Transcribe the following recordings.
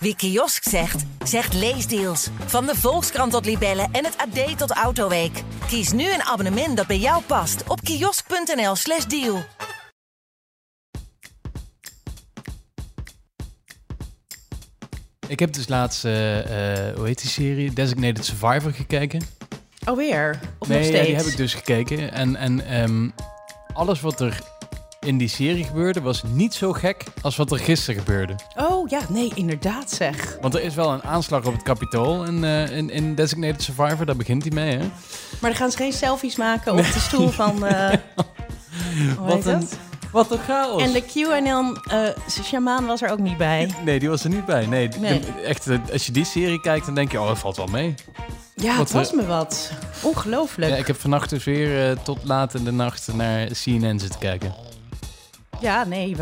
Wie kiosk zegt, zegt leesdeals. Van de Volkskrant tot Libellen en het AD tot Autoweek. Kies nu een abonnement dat bij jou past op kiosk.nl/slash deal. Ik heb dus laatst, eh, eh, hoe heet die serie? Designated Survivor gekeken. Alweer? Of nee, nog ja, steeds? die heb ik dus gekeken. En, en ehm, alles wat er in die serie gebeurde was niet zo gek als wat er gisteren gebeurde. Oh ja, nee, inderdaad zeg. Want er is wel een aanslag op het Capitool in, eh, in, in Designated Survivor. Daar begint hij mee, hè? Maar dan gaan ze geen selfies maken op de stoel van... eh hoe Wat een, dat? wat een chaos. En de QAnon uh, shamaan was er ook niet bij. Nee, die was er niet bij. Nee, Nee. de- echt, eh, als je die serie kijkt, dan denk je, oh, dat valt wel mee. Ja, Wat, het was eh, me wat. Ongelooflijk. Ja, ik heb vannacht dus weer eh, tot laat in de nacht naar CNN zitten kijken. Ja, nee,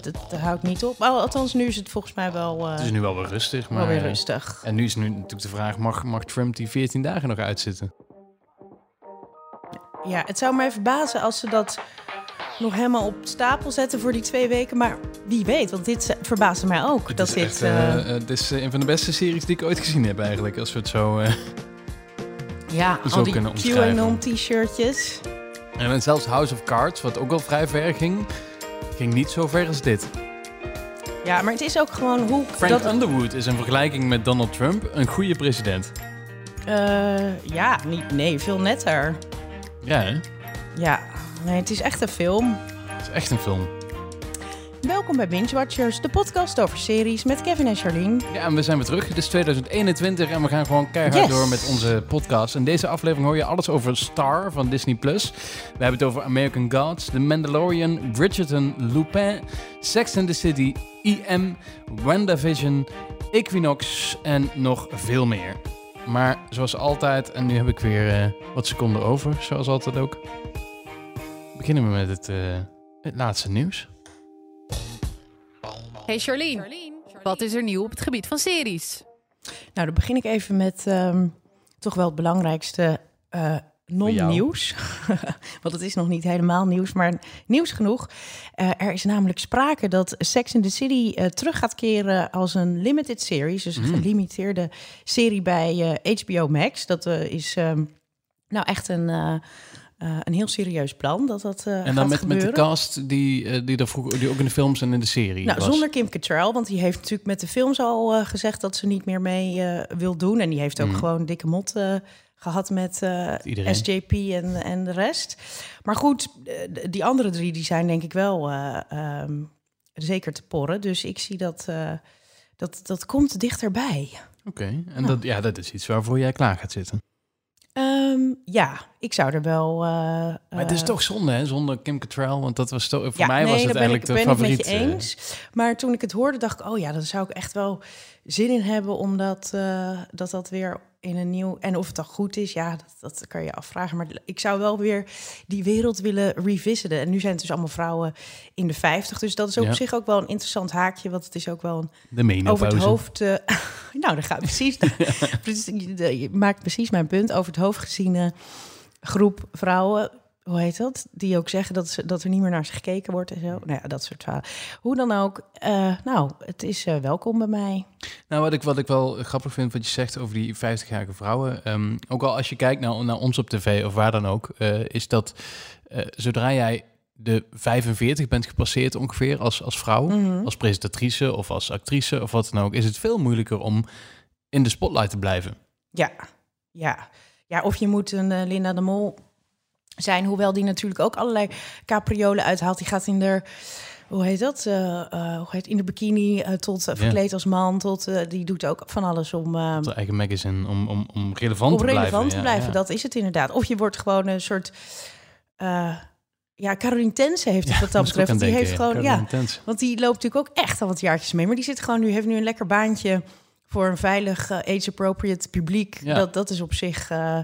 dat houdt niet op. Al- Althans, nu is het volgens mij wel, eh, Het is nu wel weer rustig, maar... wel weer rustig. En nu is nu natuurlijk de vraag, mag, mag Trump die 14 dagen nog uitzitten? Ja, het zou mij verbazen als ze dat nog helemaal op stapel zetten voor die twee weken. Maar wie weet, want dit verbaasde mij ook. Het dat is dit, echt, het is een van de beste series die ik ooit gezien heb eigenlijk. Als we het zo... eh, ja, zo al die omschrijven. QAnon-t-shirtjes. en zelfs House of Cards, wat ook al vrij ver ging, ging niet zo ver als dit. Ja, maar het is ook gewoon hoe... Frank dat, Underwood is in vergelijking met Donald Trump een goede president. eh, ja, niet, nee, veel netter. Ja, hè? Ja, nee, het is echt een film. Het is echt een film. Welkom bij Binge Watchers, de podcast over series met Kevin en Charlene. Ja, en we zijn weer terug. Het is 2021 en we gaan gewoon keihard Yes. door met onze podcast. In deze aflevering hoor je alles over Star van Disney+. Plus. We hebben het over American Gods, The Mandalorian, Bridgerton, Lupin, Sex and the City, IM, WandaVision, Equinox en nog veel meer. Maar zoals altijd, en nu heb ik weer eh, wat seconden over, zoals altijd ook. Beginnen we met het, eh, het laatste nieuws. Hey Charlene, wat is er nieuw op het gebied van series? Nou, dan begin ik even met ehm, toch wel het belangrijkste eh, non-nieuws. Want het is nog niet helemaal nieuws, maar nieuws genoeg. Eh, er is namelijk sprake dat Sex in the City eh, terug gaat keren als een limited series. Dus een Mm. gelimiteerde serie bij eh, HBO Max. Dat eh, is ehm, nou echt een, eh, een heel serieus plan dat dat eh En dan gaat met, met de cast die, eh, die, er vroeger, die ook in de films en in de serie Nou, was. zonder Kim Cattrall, want die heeft natuurlijk met de films al gezegd dat ze niet meer mee wil doen. En die heeft ook Mm. gewoon dikke mot eh, gehad met. SJP en, en de rest. Maar goed, die andere drie die zijn denk ik wel eh, ehm, zeker te porren. Dus ik zie dat, dat dat komt dichterbij. Oké, en dat, ja, dat is iets waarvoor jij klaar gaat zitten. Ehm, ja, ik zou er wel... eh, Maar het is eh, toch zonde, hè, zonder Kim Cattrall, want dat was toch, voor Ja, mij nee, was het eigenlijk ik, de ben favoriet. ik met je eh, eens. Maar toen ik het hoorde, dacht ik, oh ja, daar zou ik echt wel zin in hebben, omdat dat dat weer in een nieuw en of het dan goed is, ja, dat, dat kan je afvragen. Maar ik zou wel weer die wereld willen revisiten. En nu zijn het dus allemaal vrouwen in de 50, dus dat is ook Ja. op zich ook wel een interessant haakje, want het is ook wel een de menopauze. over het hoofd. eh, nou, dan gaat precies. je, maakt precies mijn punt over het hoofd geziene groep vrouwen. Hoe heet dat? Die ook zeggen dat, ze, dat er niet meer naar ze gekeken wordt en zo. Nou ja, dat soort verhalen. Hoe dan ook. eh, nou, het is eh, welkom bij mij. Nou, wat ik, wat ik wel grappig vind wat je zegt over die 50-jarige vrouwen. ehm, ook al als je kijkt naar, naar ons op tv of waar dan ook, eh, is dat eh, zodra jij de 45 bent gepasseerd ongeveer als, als vrouw, Mhm. als presentatrice of als actrice of wat dan ook, is het veel moeilijker om in de spotlight te blijven. Ja, ja. Ja, of je moet een eh, Linda de Mol zijn, hoewel die natuurlijk ook allerlei capriolen uithaalt. Die gaat in de, hoe heet dat? Eh, eh, hoe heet in de bikini eh, tot verkleed als man, tot die doet ook van alles om. eigen magazine om, om, om relevant om te blijven. relevant te Ja, blijven. ja. Dat is het inderdaad. Of je wordt gewoon een soort. ja, Caroline Tense heeft het wat dat betreft. Die denken, heeft ja. gewoon. Caroline Ja, Tense. want die loopt natuurlijk ook echt al wat jaartjes mee. Maar die zit gewoon nu, heeft nu een lekker baantje voor een veilig age-appropriate publiek. Ja. Dat, dat is op zich. eh,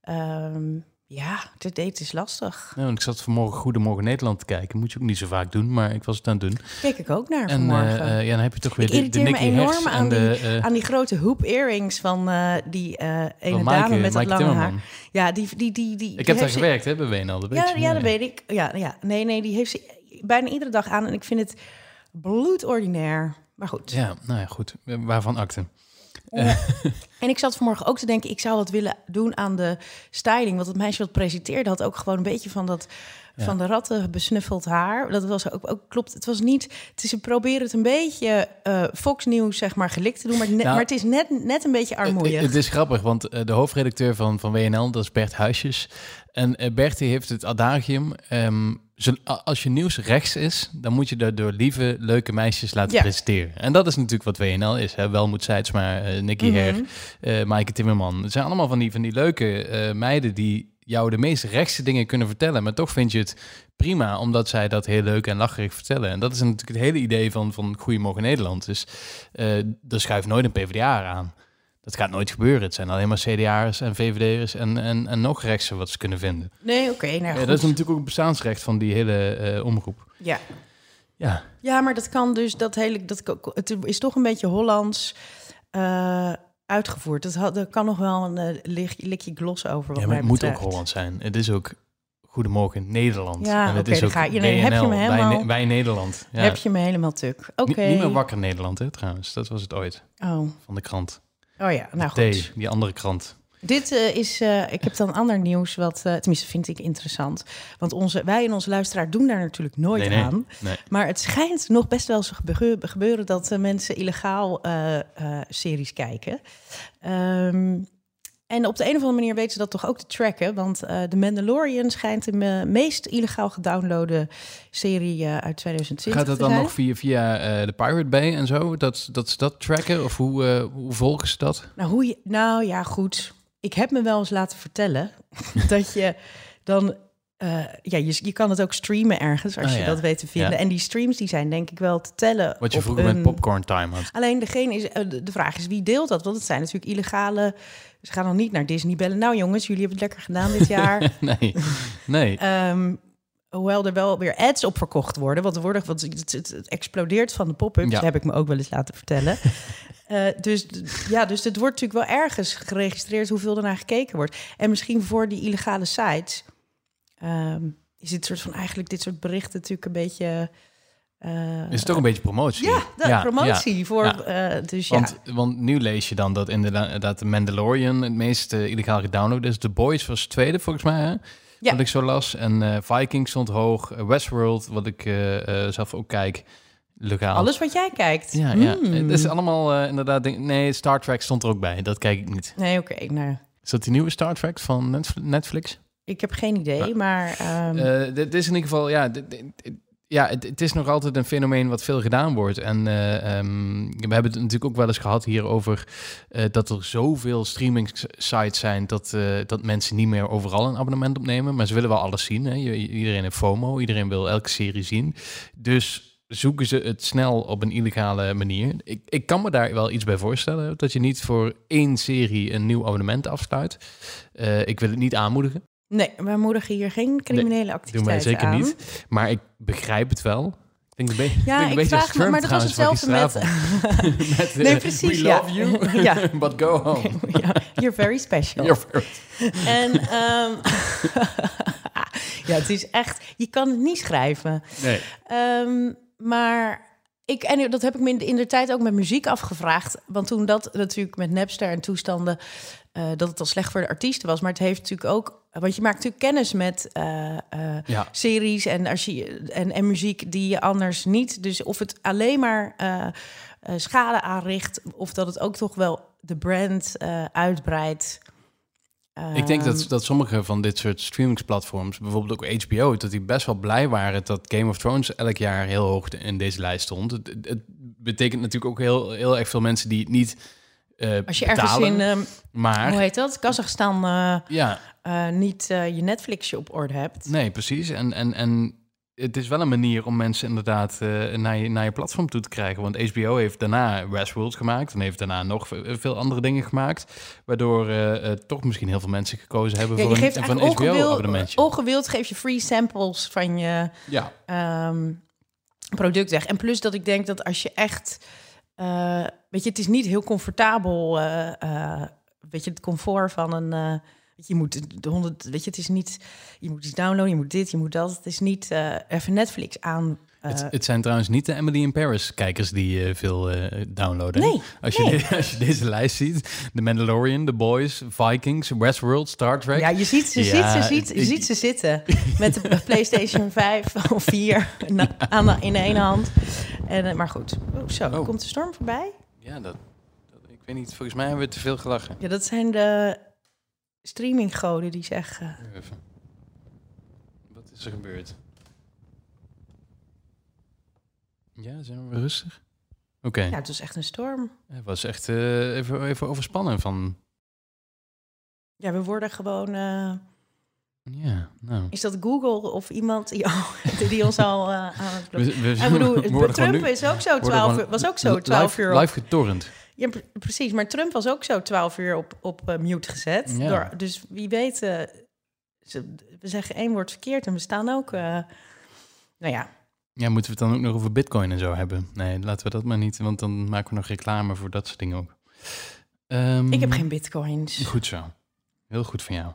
ehm, ja, het date is lastig. Ja, want ik zat vanmorgen Goedemorgen Nederland te kijken. Moet je ook niet zo vaak doen, maar ik was het aan het doen. Keek ik ook naar En vanmorgen. eh, eh, ja, dan heb je toch weer Ik de, de me Nicky enorm aan de... eh, aan die grote hoop earrings van eh, die eh ene van dame Maaike- met dat Maaike lange haar. Ja, die, die, die, die, Ik die heb daar ze- gewerkt, hè, bij dat weet Ja, ja, dat weet ik. Ja, ja. Nee, nee, die heeft ze bijna iedere dag aan. En ik vind het bloedordinair. Maar goed. Ja, nou ja, goed. Waarvan akte? En ik zat vanmorgen ook te denken, ik zou wat willen doen aan de styling. Want het meisje wat presenteerde had ook gewoon een beetje van dat Ja. van de ratten besnuffeld haar. Dat was ook, ook klopt. Het was niet. Het is ze proberen het een beetje eh Fox News zeg maar gelikt te doen, maar, Nou, maar het is net net een beetje armoeig. Het, het is grappig, want eh, de hoofdredacteur van, van WNL, dat is Bert Huisjes. En eh, Bert die heeft het adagium, ehm, als je nieuws rechts is, dan moet je dat door lieve, leuke meisjes laten Ja. presenteren. En dat is natuurlijk wat WNL is. Hè? Welmoed Seidsma, eh Nicky Mhm. Her, eh Maaike Timmerman. Het zijn allemaal van die, van die leuke eh, meiden die jou de meest rechtse dingen kunnen vertellen. Maar toch vind je het prima, omdat zij dat heel leuk en lacherig vertellen. En dat is natuurlijk het hele idee van, van Goedemorgen Nederland. Dus eh er schuift nooit een PvdA aan. Dat gaat nooit gebeuren. Het zijn alleen maar CDA'ers en VVD'ers en, en, en nog rechtse wat ze kunnen vinden. Nee, oké. nou ja, Ja, goed. dat is natuurlijk ook het bestaansrecht van die hele eh, omroep. ja. Ja, ja, maar dat kan dus dat hele. Dat, het is toch een beetje Hollands eh, uitgevoerd. Dat had, er kan nog wel een eh, lik- likje glos over. Wat ja maar mij het moet ook. Holland zijn. Het is ook Goedemorgen Nederland. Ja, en het oké, is ook ga je- heb je me helemaal- wij Nederland. Ja. Heb je me helemaal tuk. Oké. Niet, niet meer wakker Nederland, hè, trouwens. Dat was het ooit, Oh. van de krant. Oh ja, nou goed. die andere krant. Dit eh, is, eh, ik heb dan ander nieuws, wat eh, tenminste vind ik interessant. Want onze, wij en onze luisteraar doen daar natuurlijk nooit Nee, nee. aan. Nee. Maar het schijnt nog best wel gebeur- gebeuren dat mensen illegaal series kijken. Ehm, en op de een of andere manier weten ze dat toch ook te tracken. Want eh The Mandalorian schijnt de me- meest illegaal gedownloade serie eh, uit 2020 Gaat dat dan zijn. nog via, via eh, de Pirate Bay en zo? Dat, dat ze dat tracken? Of hoe, hoe volgen ze dat? Nou, hoe je, nou ja, goed. Ik heb me wel eens laten vertellen dat je dan. ja, je, je kan het ook streamen ergens als Ah, je ja. dat weet te vinden. Ja. En die streams die zijn denk ik wel te tellen. Wat je vroeger een- met Popcorn Time had. Alleen degene is, de de vraag is wie deelt dat? Want het zijn natuurlijk illegale. Ze gaan dan niet naar Disney bellen. Nou jongens, jullie hebben het lekker gedaan dit jaar. nee, nee. Ehm, hoewel er wel weer ads op verkocht worden. Want worden, want het, het, het explodeert van de pop-ups. Ja. heb ik me ook wel eens laten vertellen. Eh, dus ja, dus het wordt natuurlijk wel ergens geregistreerd hoeveel er naar gekeken wordt. En misschien voor die illegale sites ehm, is dit soort van eigenlijk dit soort berichten natuurlijk een beetje. Eh, Is het ook een beetje promotie? ja, de Ja, promotie voor. ja. eh, dus ja. Want, want nu lees je dan dat inderdaad de Mandalorian het meest eh, illegaal gedownload is. The Boys was tweede volgens mij, hè? Ja. Wat ik zo las. En Vikings stond hoog. Westworld, wat ik zelf ook kijk, legaal. Alles wat jij kijkt. Ja, ja. Hmm. Het is allemaal inderdaad... denk- nee, Star Trek stond er ook bij. Dat kijk ik niet. Nee, oké. nou, Is dat die nieuwe Star Trek van Netf- Netflix? ik heb geen idee, maar. Eh, dit is in ieder geval, ja, dit- ja het, is nog altijd een fenomeen wat veel gedaan wordt. En eh, ehm, we hebben het natuurlijk ook wel eens gehad hier over eh, dat er zoveel streaming sites zijn dat, eh, dat mensen niet meer overal een abonnement opnemen. Maar ze willen wel alles zien. Hè? Iedereen heeft FOMO, iedereen wil elke serie zien. Dus zoeken ze het snel op een illegale manier. Ik, ik kan me daar wel iets bij voorstellen, dat je niet voor één serie een nieuw abonnement afsluit. Ik wil het niet aanmoedigen. Nee, wij moedigen hier geen criminele doen activiteiten wij zeker aan. niet. Maar ik begrijp het wel. Ik denk een beetje, Ja, ik vraag me, maar dat was hetzelfde met. met eh, Nee, precies, We ja. love you, Ja. but go home. ja, you're very special. You're very- En ehm, ja, het is echt, je kan het niet schrijven. Nee. Ehm, maar ik, en dat heb ik me in de, in de tijd ook met muziek afgevraagd. Want toen dat natuurlijk met Napster en toestanden, eh, dat het al slecht voor de artiesten was. Maar het heeft natuurlijk ook, want je maakt natuurlijk kennis met eh, eh, Ja. series en, als je, en, en muziek die je anders niet. Dus of het alleen maar eh, eh, schade aanricht, of dat het ook toch wel de brand eh, uitbreidt. Ik denk Ehm, dat, dat sommige van dit soort streamingsplatforms, bijvoorbeeld ook HBO, dat die best wel blij waren dat Game of Thrones elk jaar heel hoog in deze lijst stond. Het betekent natuurlijk ook heel, heel erg veel mensen die het niet eh Als je betalen. ergens in, ehm, maar hoe heet dat, Kazachstan eh, ja, eh, niet je Netflixje op orde hebt. Nee, precies. En, en, en het is wel een manier om mensen inderdaad naar, je, naar je platform toe te krijgen. Want HBO heeft daarna Westworld gemaakt en heeft daarna nog ve- veel andere dingen gemaakt. Waardoor toch misschien heel veel mensen gekozen hebben Ja, voor een, ongewild, HBO-abonnementje. ongewild geef je free samples van je Ja, ehm, product weg. En plus dat ik denk dat als je echt... weet je, het is niet heel comfortabel. eh, eh, weet je, het comfort van een... eh, weet je, moet de honderd... Weet je, het is niet... Je moet iets downloaden, je moet dit, je moet dat. Het is niet even Netflix aan... het, het zijn trouwens niet de Emily in Paris kijkers die veel downloaden. nee, Als je, de- als je deze lijst ziet, The Mandalorian, The Boys, Vikings, Westworld, Star Trek. Ja, je ziet ze, Ja, ziet ze, ziet, je ziet ze zitten met de PlayStation 5 of 4 na- aan in de ene hand. En, maar goed, oh, zo, Oh. komt de storm voorbij? Ja, dat, dat- ik weet niet, volgens mij hebben we te veel gelachen. Ja, dat zijn de streaminggoden die zeggen... Even. Wat is er gebeurd? Ja, zijn we rustig? Oké, Ja, het was echt een storm. het was echt eh, even, even overspannen van... Ja, we worden gewoon... eh, Ja, nou... is dat Google of iemand die, die ons al eh, aan het... We, bedoel, Trump nu- is ook zo worden 12 gewoon uur, was ook zo 12 live, uur op, Live getorrent. Ja, pre- precies. Maar Trump was ook zo 12 uur op, op eh, mute gezet. Ja. Door, dus wie weet, eh, ze, we zeggen één woord verkeerd en we staan ook. nou ja, Ja, moeten we het dan ook nog over bitcoin en zo hebben? Nee, laten we dat maar niet, want dan maken we nog reclame voor dat soort dingen ook. Ehm, ik heb geen bitcoins. Goed zo. Heel goed van jou.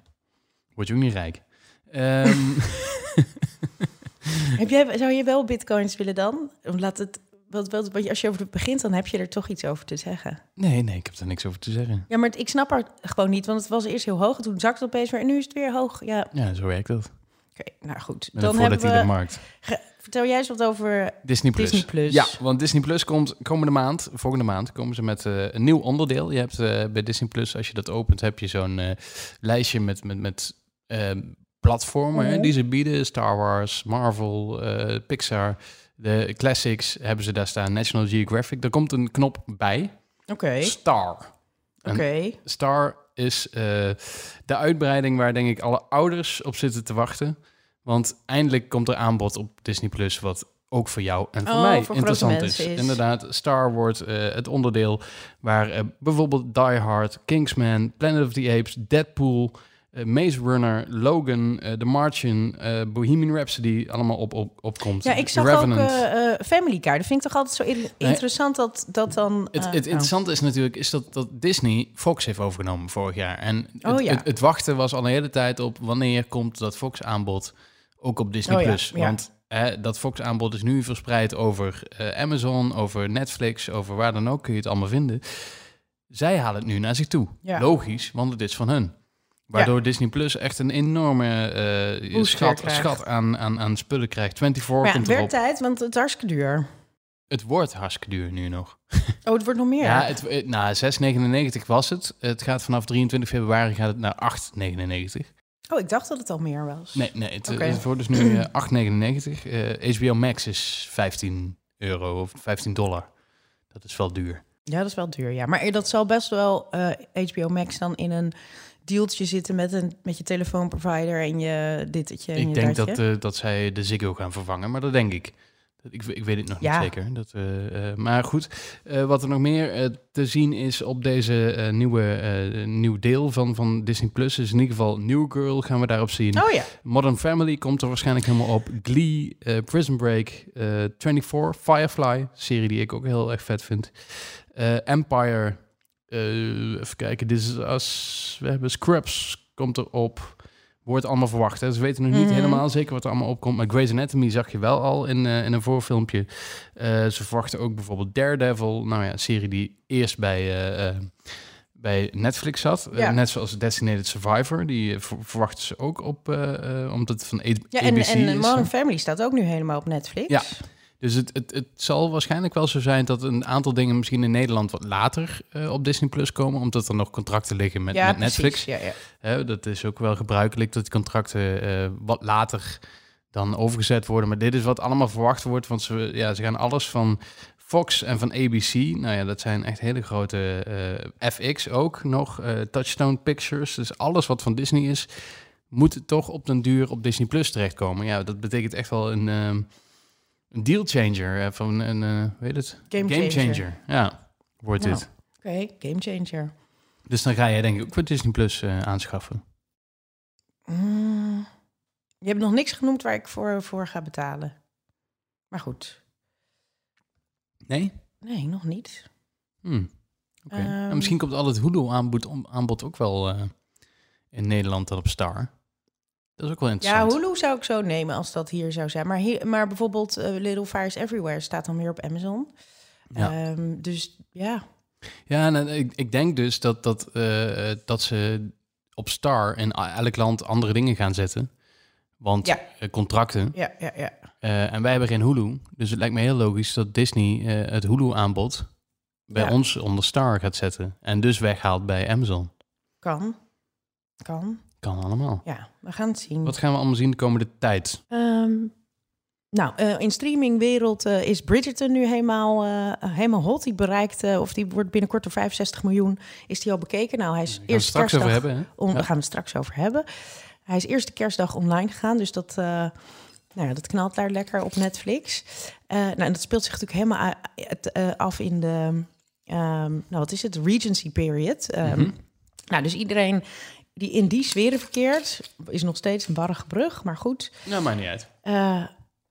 Word je ook niet rijk. Ehm, Heb jij, zou je wel bitcoins willen dan? Laat het, wat, wat, wat- als je over het begint, dan heb je er toch iets over te zeggen. nee, nee, ik heb daar niks over te zeggen. Ja, maar het- ik snap er gewoon niet, want het was eerst heel hoog. En toen zakte het opeens weer en nu is het weer hoog. Ja, oké, Ja, zo werkt dat. nou goed. Met Dan hebben we... markt. ge- vertel jij eens wat over Disney Plus. Disney Plus. Ja, want Disney Plus komt komende maand, volgende maand, komen ze met eh, een nieuw onderdeel. Je hebt eh, bij Disney Plus, als je dat opent, heb je zo'n eh, lijstje met, met, met platformen hè, Mhm. die ze bieden. Star Wars, Marvel, eh, Pixar. De classics hebben ze daar staan, National Geographic. Er komt een knop bij, Oké, Star. oké. Star is eh, de uitbreiding waar denk ik alle ouders op zitten te wachten. Want eindelijk komt er aanbod op Disney Plus wat ook voor jou en voor Oh, mij voor interessant is. Inderdaad, Star wordt eh, het onderdeel waar bijvoorbeeld Die Hard, Kingsman, Planet of the Apes, Deadpool, eh, Maze Runner, Logan, eh, The Martian, eh, Bohemian Rhapsody allemaal op, op, opkomt. Ja, ik zag Revenant. ook Family Car. Dat vind ik toch altijd zo in- interessant dat, dat dan... Het, het interessante is natuurlijk is dat, dat Disney Fox heeft overgenomen vorig jaar. En het, Oh ja. het, het wachten was al een hele tijd op wanneer komt dat Fox-aanbod ook op Disney+. Oh Plus. ja. Want hè, dat Fox-aanbod is nu verspreid over Amazon, over Netflix, over waar dan ook kun je het allemaal vinden. Zij halen het nu naar zich toe. Logisch, want het is van hun. Waardoor Disney Plus echt een enorme eh, schat, schat aan, aan, aan spullen krijgt. 24 Maar ja, komt het erop. werd tijd, want het is hartstikke duur. Het wordt hartstikke duur nu nog. Oh, het wordt nog meer. Ja, het, eh, nou, 6,99 was het. Het gaat vanaf 23 februari gaat het naar 8,99. Oh, ik dacht dat het al meer was. Nee, nee het, het wordt dus nu eh, 8,99. Eh, HBO Max is 15 euro of 15 dollar. Dat is wel duur. Ja, dat is wel duur, ja. Maar dat zal best wel eh, HBO Max dan in een dealtje zitten met, een, met je telefoonprovider en je ditetje en ik je denk datje. dat, eh, dat zij de Ziggo gaan vervangen, maar dat denk ik. Ik, ik weet het nog Ja. niet zeker. Dat, eh, maar goed, wat er nog meer te zien is op deze nieuwe nieuw deel van, van Disney Plus is in ieder geval New Girl gaan we daarop zien. Oh ja. Modern Family komt er waarschijnlijk helemaal op. Glee, Prison Break, eh 24, Firefly, serie die ik ook heel erg vet vind. Empire, eh, even kijken, This Is Us, we hebben Scrubs, komt erop. Wordt allemaal verwacht. Hè. Ze weten nog niet Mhm. helemaal zeker wat er allemaal opkomt. Maar Grey's Anatomy zag je wel al in, eh, in een voorfilmpje. Eh, ze verwachten ook bijvoorbeeld Daredevil. Nou ja, een serie die eerst bij, bij Netflix zat. Ja. net zoals Designated Survivor. Die ver- verwachten ze ook op, omdat het van A- Ja, en, ABC en is. Modern Family staat ook nu helemaal op Netflix. Ja. Dus het, het, het zal waarschijnlijk wel zo zijn dat een aantal dingen misschien in Nederland wat later eh, op Disney Plus komen. Omdat er nog contracten liggen met, ja, met. Netflix. Ja, ja. Hè, dat is ook wel gebruikelijk dat die contracten eh, wat later dan overgezet worden. Maar dit is wat allemaal verwacht wordt, want ze, ja, ze gaan alles van Fox en van ABC. Nou ja, dat zijn echt hele grote eh, FX ook nog. eh, Touchstone Pictures. Dus alles wat van Disney is, moet toch op den duur op Disney Plus terechtkomen. Ja, dat betekent echt wel een, ehm, een deal changer. eh, van een, eh weet het? Game changer. Ja, wordt Nou. dit. Oké, game changer. Dus dan ga jij denk ik ook voor Disney Plus eh, aanschaffen. Mm, je hebt nog niks genoemd waar ik voor, voor ga betalen. Maar goed. Nee? Nee, nog niet. Hmm. Oké. Ehm. En misschien komt al het Hulu-aanbod aanbod ook wel eh, in Nederland dan op Star. Dat is ook wel Ja, interessant. Hulu zou ik zo nemen als dat hier zou zijn. Maar, hier, maar bijvoorbeeld eh, Little Fires Everywhere staat dan weer op Amazon. Ja. Ehm, dus ja, Ja, en eh, ik, ik denk dus dat, dat, eh, dat ze op Star in elk land andere dingen gaan zetten. Want Ja. contracten. ja, ja, ja. En wij hebben geen Hulu. Dus het lijkt me heel logisch dat Disney het Hulu-aanbod bij Ja. ons onder Star gaat zetten. En dus weghaalt bij Amazon. Kan. Kan. Kan allemaal. Ja, we gaan het zien. Wat gaan we allemaal zien de komende tijd? Ehm, nou, eh, in streamingwereld eh, is Bridgerton nu helemaal, eh, helemaal hot. Die bereikt, of die wordt binnenkort door 65 miljoen, is die al bekeken. Nou, hij is gaan we eerst straks over hebben. Om, Ja. Daar gaan we het straks over hebben. Hij is eerste kerstdag online gegaan, dus dat, nou ja, dat knalt daar lekker op Netflix. Nou, en dat speelt zich natuurlijk helemaal af in de, ehm, nou wat is het, Regency period. Mhm. Nou, dus iedereen die in die sferen verkeert, is nog steeds een barrige brug, maar goed. Nou, maakt niet uit. Eh,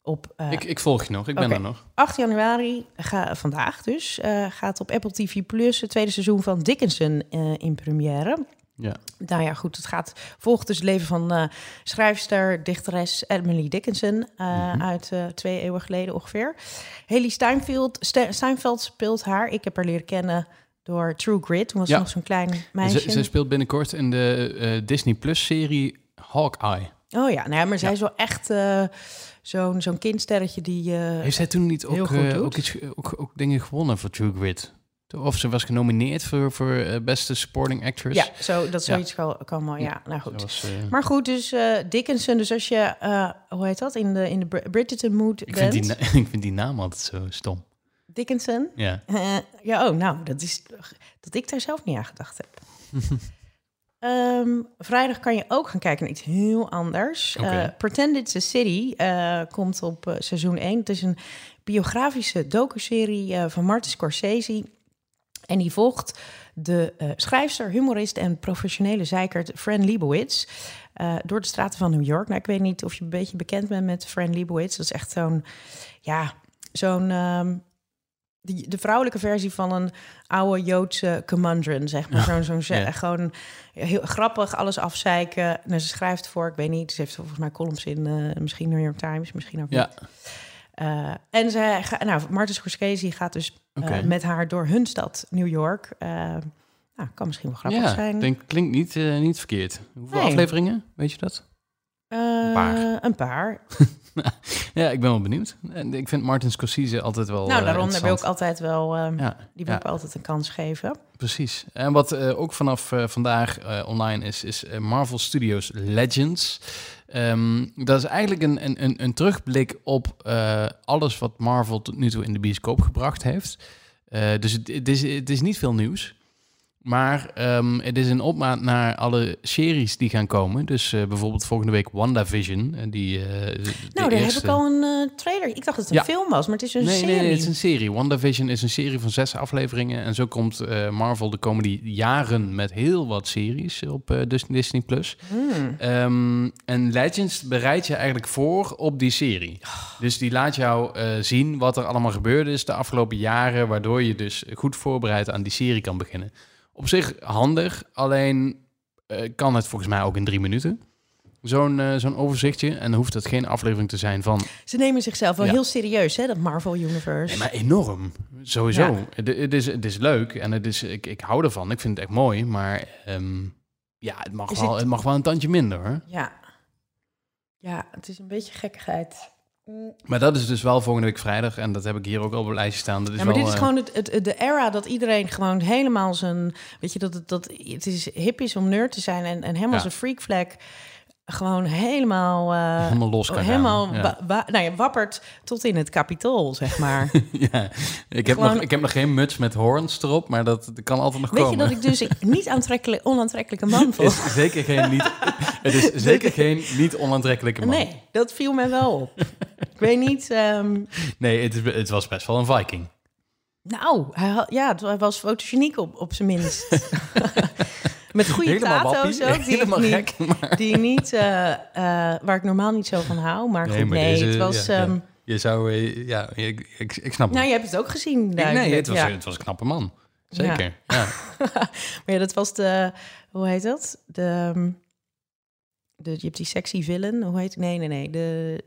op eh, ik, ik volg je nog. Ik ben er nog. 8 januari, ga, vandaag dus, eh, gaat op Apple TV Plus het tweede seizoen van Dickinson in première. Ja. Nou ja, goed, het gaat volgt dus het leven van schrijfster, dichteres Emily Dickinson Mhm. uit twee eeuwen geleden ongeveer. Haley Steinfeld, Ste- Steinfeld speelt haar. Ik heb haar leren kennen door True Grit. Toen was Ja. ze nog zo'n klein meisje. Ze, ze speelt binnenkort in de eh, Disney Plus-serie Hawkeye. Oh ja, nou ja, maar zij Ja. is wel echt eh, zo'n zo'n kindsterretje die... eh, Heeft zij toen niet ook, ook, iets, ook, ook dingen gewonnen voor True Grit? Of ze was genomineerd voor, voor beste supporting actress. ja, zo, dat Ja. zoiets kan, kan wel, ja. Nou goed. was, Maar goed, dus eh, Dickinson, dus als je, eh, hoe heet dat, in de, in de Br- Bridgerton mood ik, vind die, ik vind die naam altijd zo stom. Dickinson. Ja. Eh, ja, oh, nou, dat is dat ik daar zelf niet aan gedacht heb. Ehm, vrijdag kan je ook gaan kijken naar iets heel anders. Eh, Pretend It's a City eh, komt op seizoen 1. Het is een biografische docuserie van Martin Scorsese. En die volgt de schrijfster, humorist en professionele zeikert Fran Lebowitz... door de straten van New York. Nou, ik weet niet of je een beetje bekend bent met Fran Lebowitz. Dat is echt zo'n, ja, zo'n... ehm, die, de vrouwelijke versie van een oude Joodse commandant, zeg maar. Zo'n, zo'n, ze- Ja. gewoon heel grappig, alles afzeiken. En ze schrijft voor, ik weet niet, ze heeft volgens mij columns in eh, misschien New York Times, misschien ook Ja. niet. Eh, en zij, ga, nou, Martin Scorsese gaat dus eh, met haar door hun stad, New York. Nou, kan misschien wel grappig ja, zijn. Denk, klinkt niet, niet verkeerd. Hoeveel Nee. afleveringen? Weet je dat? Een paar. Een paar. Ja, ik ben wel benieuwd. En ik vind Martin Scorsese altijd wel nou, eh, daarom daar wil ik altijd wel, eh, Ja, die wil ja. ik altijd een kans geven. Precies. En wat eh, ook vanaf vandaag online is, is Marvel Studios Legends. Ehm, dat is eigenlijk een, een, een, een terugblik op alles wat Marvel tot nu toe in de bioscoop gebracht heeft. Dus het, het, is, het is niet veel nieuws. Maar ehm, het is een opmaat naar alle series die gaan komen. Dus eh, bijvoorbeeld volgende week WandaVision. En die, eh, de Nou, daar eerste... heb ik al een eh, trailer. Ik dacht dat het een film was, maar het is een nee, serie. Nee, nee, het is een serie. WandaVision is een serie van zes afleveringen. En zo komt eh, Marvel de komende jaren met heel wat series op eh, Disney+. Plus. Hmm. Ehm, en Legends bereidt je eigenlijk voor op die serie. Dus die laat jou eh, zien wat er allemaal gebeurd is de afgelopen jaren... waardoor je dus goed voorbereid aan die serie kan beginnen. Op zich handig, alleen eh, kan het volgens mij ook in drie minuten. Zo'n eh, zo'n overzichtje. En dan hoeft het geen aflevering te zijn van Ze nemen zichzelf wel Ja. heel serieus, hè, dat Marvel Universe. Nee, maar enorm. Sowieso. Ja. Het, het is, het is leuk en het is, ik, ik hou ervan. Ik vind het echt mooi, maar ehm, ja, het mag, Is wel, het- het mag wel een tandje minder hoor. Ja. Ja, het is een beetje gekkigheid. Maar dat is dus wel volgende week vrijdag en dat heb ik hier ook al op het lijstje staan. Dat is Ja, maar wel, dit is eh, gewoon het, het, de era dat iedereen gewoon helemaal zijn... Weet je, dat het, dat het is hip is om nerd te zijn en, en helemaal Ja. zijn freak flag gewoon helemaal... eh, helemaal los kan gaan. helemaal Ja. nou ja, wappert tot in het kapitool, zeg maar. ja. ik, heb Gewoon- nog, ik heb nog geen muts met horns erop, maar dat, dat kan altijd nog Weet je komen. dat ik dus niet aantrekkelijk, onaantrekkelijke man vond? is zeker geen niet, het is zeker geen niet onaantrekkelijke man. Nee, dat viel mij wel op. ik weet niet... ehm, Nee, het, is, het was best wel een viking. nou, hij had, ja, het was fotogeniek op, op zijn minst. Met goede wappie, ook, die ik niet, gek. Maar... die niet, eh, eh, waar ik normaal niet zo van hou. Maar goed, Nee, nee, maar deze- het was... ja, ja. ehm, Je zou, eh, ja, ik, ik, ik snap het. Nou, je hebt het ook gezien. Ik- nee, het was, het was een knappe man. Zeker. Ja. Maar ja, dat was de... Hoe heet dat? De... ehm, de, je hebt die sexy villain, hoe heet Nee, nee, nee. De,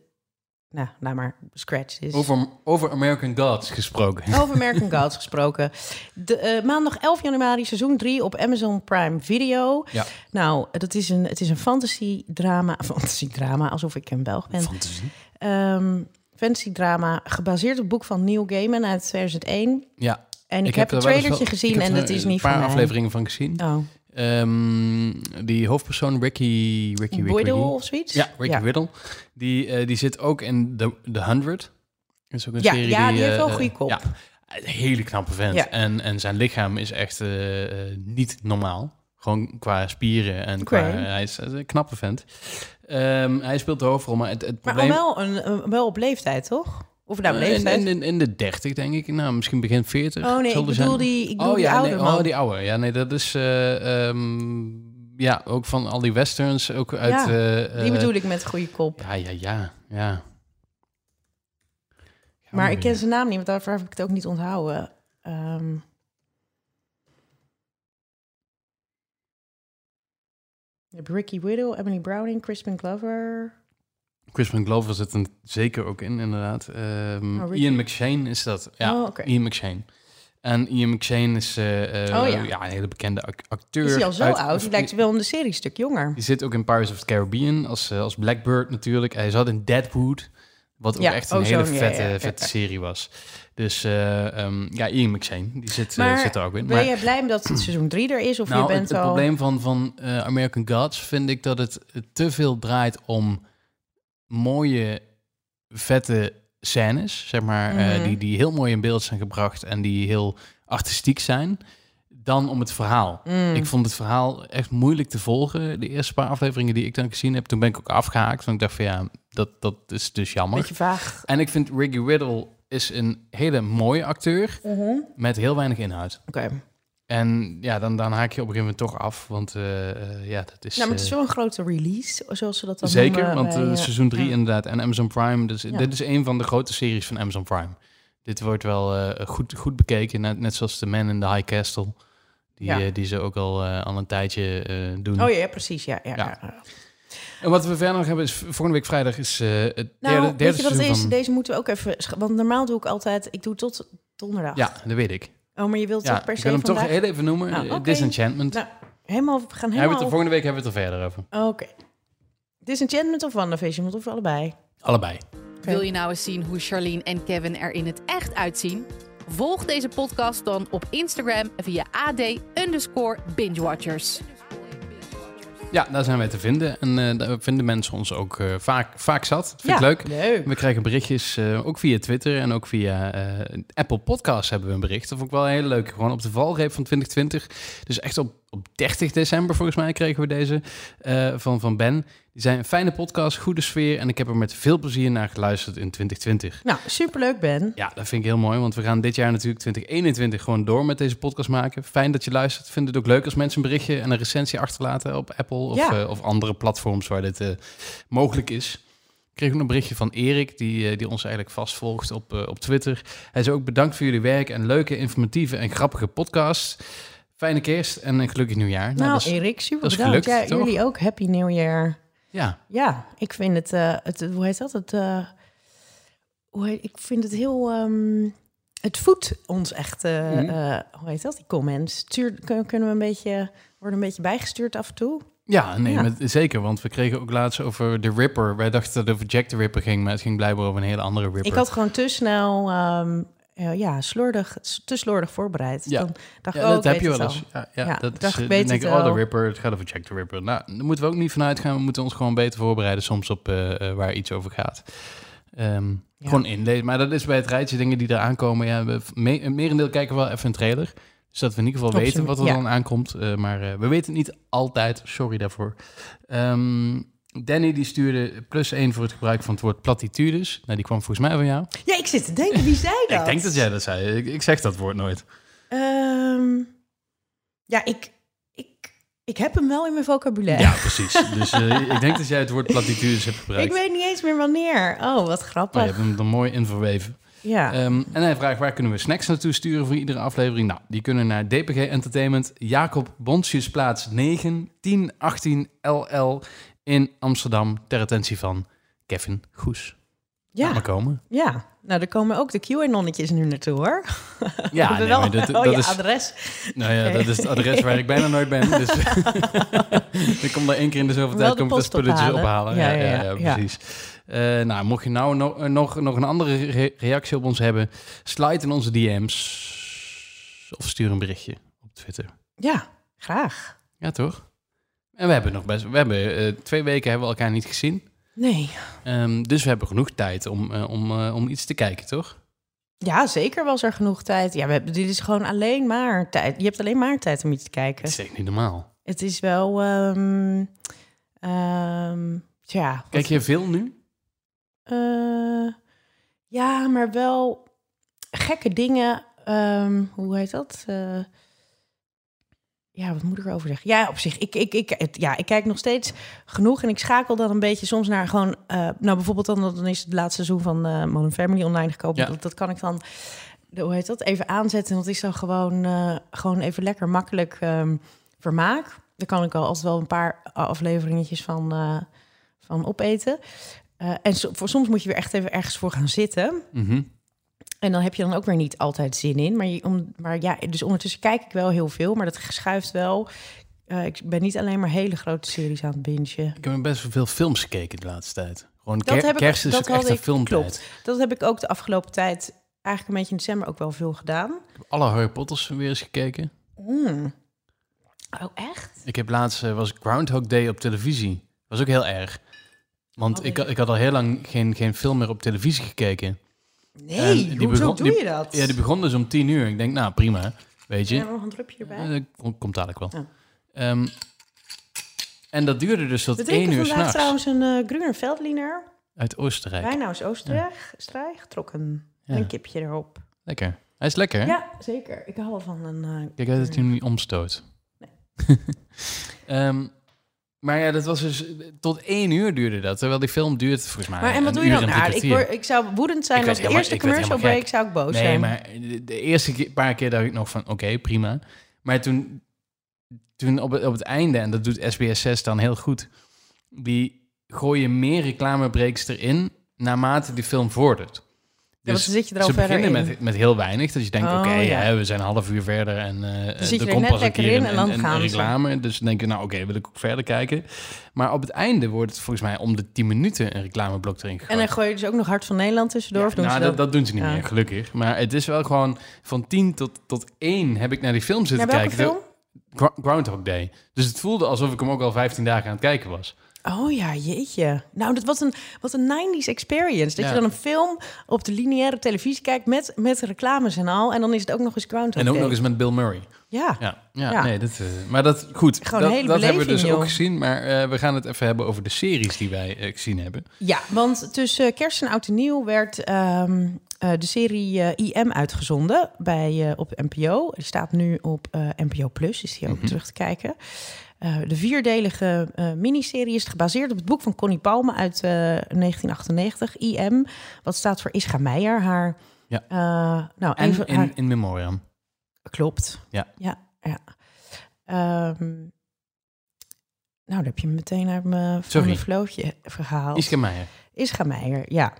nou, nou maar, Scratch is... Over, over American Gods gesproken. Over American Gods gesproken. De, eh, maandag 11 januari, seizoen 3 op Amazon Prime Video. Ja. Nou, dat is een, het is een fantasy drama. Fantasy drama, alsof ik een Belg ben. Fantasie. Ehm fantasy drama, gebaseerd op het boek van Neil Gaiman uit 2001. Ja. En ik, heb een eens trailertje gezien en het is niet een voor paar afleveringen van gezien. Oh, Ehm, die hoofdpersoon Ricky... Ricky, of zoiets? Ja, Ricky Riddle. Die, eh, die zit ook in The, The 100. Dat is ook een Ja, serie ja, die heeft wel een eh, goede kop. Ja, een hele knappe vent. Ja. En, en zijn lichaam is echt eh, niet normaal. Gewoon qua spieren en qua... Hij is, een knappe vent. Ehm, hij speelt de hoofdrol, maar het, het Maar probleem... al wel, een, een- wel op leeftijd, toch? Of nou, Eh, leeftijd? in, in, in de 30, denk ik. Nou, misschien begin 40. oh nee, ik bedoel zijn. die, ik oh, die ja, oude nee, man. oh, die oude. Ja, nee, dat is... eh, ehm, ja, ook van al die westerns. Ook uit... Ja, eh, die bedoel ik met goede kop. Ja, ja, ja, ja. Maar ik Oh, ken zijn naam niet, want daarvoor heb ik het ook niet onthouden. Hebt Ricky Widow, Emily Browning, Crispin Glover. Crispin Glover zit er zeker ook in, inderdaad. Ehm, Oh. Ian McShane is dat. Ja, Oh. Ian McShane. En Ian McShane is eh, eh, Oh, ja. een hele bekende ac- acteur. Is hij al zo uit- oud? Die lijkt wel in de serie een stuk jonger. Die zit ook in Pirates of the Caribbean als, eh, als Blackbird natuurlijk. Hij zat in Deadwood, wat ook Ja, echt een oh, hele vette, ja, vette serie was. Dus eh, ehm, ja, Ian McShane, die zit, Maar zit er ook in. Ben je blij dat het seizoen 3 er is? Of nou, je bent het, het al... probleem van, van American Gods vind ik dat het te veel draait om mooie, vette scènes, zeg maar, eh, Mhm. die, die heel mooi in beeld zijn gebracht en die heel artistiek zijn, dan om het verhaal. Mm. Ik vond het verhaal echt moeilijk te volgen. De eerste paar afleveringen die ik dan gezien heb, toen ben ik ook afgehaakt. Want ik dacht van ja, dat, dat is dus jammer. Beetje vaag. En ik vind Ricky Riddle is een hele mooie acteur Mhm. met heel weinig inhoud. Oké. En ja, dan, dan haak je op een gegeven moment toch af. Want eh, eh, ja, dat is... Nou, maar het is eh, wel een grote release, zoals ze dat dan Zeker, noemen want bij, seizoen 3 ja. inderdaad. En Amazon Prime. Dus Ja. dit is een van de grote series van Amazon Prime. Dit wordt wel goed, goed bekeken. Net, net zoals The Man in the High Castle. Die, Ja. die ze ook al, al een tijdje doen. Oh ja, precies. Ja, ja. En wat we verder nog hebben is... Volgende week vrijdag is het Nou, derde, derde weet je wat van... Deze moeten we ook even... Want normaal doe ik altijd... Ik doe tot donderdag. Ja, dat weet ik. Oh, maar je wilt Ja, toch per ik se wil hem toch vandaag... heel even noemen. Oké. Disenchantment. Nou, helemaal... We gaan helemaal... er, volgende week hebben we het er verder over. Oké. Disenchantment of WandaVision? Of allebei? Allebei. Wil je nou eens zien hoe Charlene en Kevin er in het echt uitzien? Volg deze podcast dan op Instagram via AD underscore bingewatchers. Ja, daar zijn wij te vinden. En eh, daar vinden mensen ons ook eh, vaak, vaak zat. Dat vind ik leuk. leuk. We krijgen berichtjes, eh, ook via Twitter en ook via Apple Podcasts hebben we een bericht. Dat vond ik wel heel leuk. Gewoon op de valreep van 2020. Dus echt op, op 30 december volgens mij kregen we deze eh, van, van Ben. Die zijn een fijne podcast, goede sfeer. En ik heb er met veel plezier naar geluisterd in 2020. Nou, superleuk, Ben. Ja, dat vind ik heel mooi, want we gaan dit jaar natuurlijk 2021 gewoon door met deze podcast maken. Fijn dat je luistert. Vind het ook leuk als mensen een berichtje en een recensie achterlaten op Apple of, Ja. eh, of andere platforms waar dit eh, mogelijk is. Ik kreeg ook een berichtje van Erik, die, die ons eigenlijk vastvolgt op, op Twitter. Hij zei ook bedankt voor jullie werk en leuke, informatieve en grappige podcast. Fijne kerst en een gelukkig nieuwjaar. Nou, dat is- Erik, super dat bedankt. gelukt, ja, jullie ook. Happy New Year. ja, Ja, ik vind het, eh, het hoe heet dat? Het, eh, hoe heet, ik vind het heel, ehm, het voedt ons echt, Mhm. eh, hoe heet dat? Die comments. Stuur, kun- kunnen we een beetje, worden een beetje bijgestuurd af en toe? ja, nee, Ja. Met, zeker. Want we kregen ook laatst over de Ripper. Wij dachten dat het over Jack the Ripper ging, maar het ging blijkbaar over een hele andere Ripper. Ik had gewoon te snel, ehm, eh, ja, slordig, te slordig voorbereid. Ja. Dan dacht ik, oh, dat heb je weet wel eens. Ja, ja, Ja, dat dacht, is, ik eh, weet dan denk het ik, oh, de. Ripper, het gaat over Jack the Ripper. Nou, daar moeten we ook niet vanuit gaan. We moeten ons gewoon beter voorbereiden soms op eh, waar iets over gaat. Ehm. Gewoon inlezen. Maar dat is bij het rijtje dingen die eraan komen. Ja, we, me, een merendeel kijken we wel even een trailer. Dus dat we in ieder geval weten wat er dan aankomt. Maar we weten het niet altijd. Sorry daarvoor. Ehm, Danny die stuurde plus één voor het gebruik van het woord platitudes. Nou, die kwam volgens mij van jou. Ja, ik zit te denken, wie zei dat? Ik denk dat jij dat zei. Ik, ik zeg dat woord nooit. Ehm, ja, ik, ik, ik heb hem wel in mijn vocabulaire. Ja, precies. Dus eh, ik denk dat jij het woord platitudes hebt gebruikt. Ik weet niet eens meer wanneer. Oh, wat Maar grappig. je hebt hem er mooi in verweven. ja. Ehm, en hij vraagt waar kunnen we snacks naartoe sturen voor iedere aflevering? Nou, die kunnen naar DPG Entertainment, Jacob Bonsjesplaats 9, 10, 18 LL in Amsterdam ter attentie van Kevin Goes. Laat Ja, maar komen. ja. Nou, daar komen ook de QAnonnetjes nu naartoe, hoor. Ja, We nee, wel dat, oh, dat je is, adres. nou ja, dat is het adres waar ik bijna nooit ben. Dus ik kom daar één keer in de zoveel tijd de kom ik wat post spulletjes ophalen. Ja, Ja, ja, precies. Eh, nou, mocht je nou nog, nog, nog een andere re- reactie op ons hebben, slide in onze DM's of stuur een berichtje op Twitter. Ja, graag. Ja, toch? En we hebben nog best, we hebben eh, twee weken hebben we elkaar niet gezien. Nee. Ehm, dus we hebben genoeg tijd om, eh, om, eh, om iets te kijken, toch? Ja, zeker was er genoeg tijd. Ja, we hebben, dit is gewoon alleen maar tijd. Je hebt alleen maar tijd om iets te Dat kijken. is echt niet normaal. Het is wel... ehm ehm, tja. Kijk je veel nu? Ja, maar wel gekke dingen. hoe heet dat? Ja, wat moet ik erover zeggen? Ja, op zich, ik, ik, ik, het, ja, ik kijk nog steeds genoeg en ik schakel dan een beetje soms naar gewoon, eh, nou bijvoorbeeld dan, dan is het laatste seizoen van eh Modern Family online gekomen. Ja. Dat, dat kan ik dan, de- hoe heet dat, even aanzetten en dat is dan gewoon, eh, gewoon even lekker makkelijk ehm, vermaak. Daar kan ik al altijd wel een paar afleveringetjes van, van opeten. En so- voor soms moet je weer echt even ergens voor gaan zitten. Mhm. En dan heb je dan ook weer niet altijd zin in. Maar, je, om, maar ja, dus ondertussen kijk ik wel heel veel, maar dat schuift wel. Eh, ik ben niet alleen maar hele grote series aan het bingen. Ik heb best wel veel films gekeken de laatste tijd. Gewoon Dat ker- heb ik- kerst is dat ook echt een filmtijd. klopt. Dat heb ik ook de afgelopen tijd, eigenlijk een beetje in december, ook wel veel gedaan. Ik heb alle Harry Potters weer eens gekeken. Mm. Oh, echt? Ik heb laatst, eh, was Groundhog Day op televisie. Was ook heel erg. Want Oh, ik, ik had al heel lang geen, geen film meer op televisie gekeken. Nee, En die hoezo begon- doe die- je dat? Ja, die begon dus om tien uur. Ik denk, nou prima, weet je. Ja, nog een drupje erbij. Eh, dat kom- komt dadelijk wel. Ja. Ehm, en dat duurde dus tot We één uur s'nachts. trouwens een uh, Gruner Veltliner. Uit Oostenrijk. Uit Oostenrijk, Strijk, getrokken. Ja. Een kipje erop. Lekker. Hij is lekker, hè? Ja, zeker. Ik hou wel van een... eh, Kijk uit dat hij hem niet omstoot. Ehm, maar ja, dat was dus... Tot één uur duurde dat. Terwijl die film duurt volgens mij Maar en wat doe je dan? Nou, ik, word, ik zou woedend zijn als de eerste commercial break zou ik boos Nee, zijn. maar de, de eerste keer- paar keer dacht ik nog van, oké, prima. Maar toen, toen op, het, op het einde, en dat doet SBS 6 dan heel goed, die gooien meer reclamebreaks erin naarmate die film vordert. Dan zit je er al ze verder beginnen in. met, met heel weinig. Dat je denkt, Oh, oké, ja. we zijn een half uur verder en zit je er komt pas een keer in en dan een- een gaan ze. reclame. Dus dan denk je, nou oké, wil ik ook verder kijken. Maar op het einde wordt het volgens mij om de 10 minuten een reclameblok erin gegooid. En dan gooi je dus ook nog Hart van Nederland tussendoor. Ja, of doen nou, ze dat, dat doen ze niet Ja. meer, gelukkig. Maar het is wel gewoon van 10 tot, tot 1 heb ik naar die film zitten kijken. film? Groundhog Day. Dus het voelde alsof ik hem ook al 15 dagen aan het kijken was. Oh ja, jeetje. Nou, dat was een, wat een 90s experience. Dat Ja. je dan een film op de lineaire televisie kijkt met, met reclames en al. En dan is het ook nog eens Groundhog en ook Day. nog eens met Bill Murray. Ja. Ja, ja, Ja. nee, dat, eh, maar dat goed. Gewoon dat hele dat hebben we dus ook gezien. Maar eh, we gaan het even hebben over de series die wij eh, gezien hebben. Ja, want tussen kerst en oud en nieuw werd ehm, eh, de serie IM uitgezonden bij, op NPO. Die staat nu op NPO Plus, is die ook Mhm. terug te kijken. Eh, de vierdelige eh, miniserie is gebaseerd op het boek van Connie Palme uit eh, 1998, IM. Wat staat voor Ischa Meijer, haar... Ja. eh, nou, En even, in, haar- in memoriam. Klopt. Ja. Ja, ja. Ehm, nou, dan heb je me meteen uit mijn, mijn vlootje gehaald. Iske Meijer. Ischa Meijer, ja.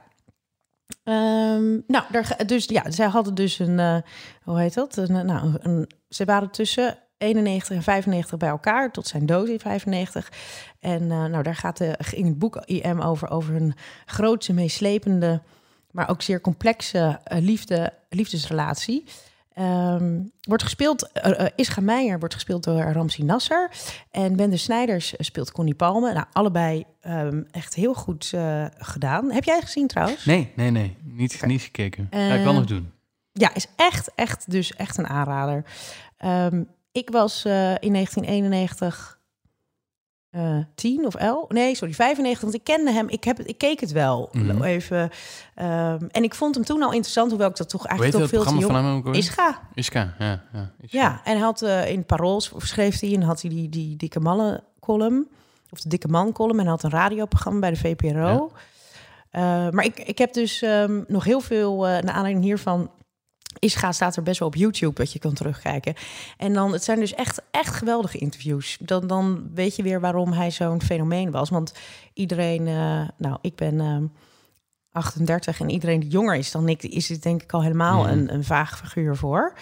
Ehm, nou, daar, dus ja, zij hadden dus een, eh, hoe heet dat? Een, eh, nou, een, ze waren tussen 91 en 95 bij elkaar, tot zijn dood in 95. En eh, nou, daar gaat de, in het boek IM over, over een grootse, meeslepende, maar ook zeer complexe eh, liefde, liefdesrelatie. Ehm, wordt gespeeld, uh, Ischa Meijer wordt gespeeld door Ramsi Nasser. En Wende Snijders speelt Connie Palme. Nou, allebei ehm, echt heel goed gedaan. Heb jij gezien trouwens? Nee, nee, nee. Niet, niet gekeken. Ga ik wel nog doen. Ja, is echt, echt, dus echt een aanrader. Ehm, ik was eh, in 1991 eh 10 of 11. Nee, sorry, 95. Want ik kende hem. Ik, heb, ik keek het wel Mhm. even. Ehm, en ik vond hem toen al interessant, hoewel ik dat toch eigenlijk toch veel te jong... van hem? Ischa. Ja. Ja. Ja, en hij had eh, in Parool schreef hij en had hij die, die dikke mannen column of de dikke man column en hij had een radioprogramma bij de VPRO. Maar ik, ik heb dus ehm, nog heel veel uh, naar aanleiding hiervan Ischa staat er best wel op YouTube dat je kan terugkijken. En dan, het zijn dus echt, echt geweldige interviews. Dan, dan weet je weer waarom hij zo'n fenomeen was. Want iedereen, eh, nou, ik ben eh, 38 en iedereen die jonger is dan ik, is het denk ik al helemaal Mhm. een, een vaag figuur voor.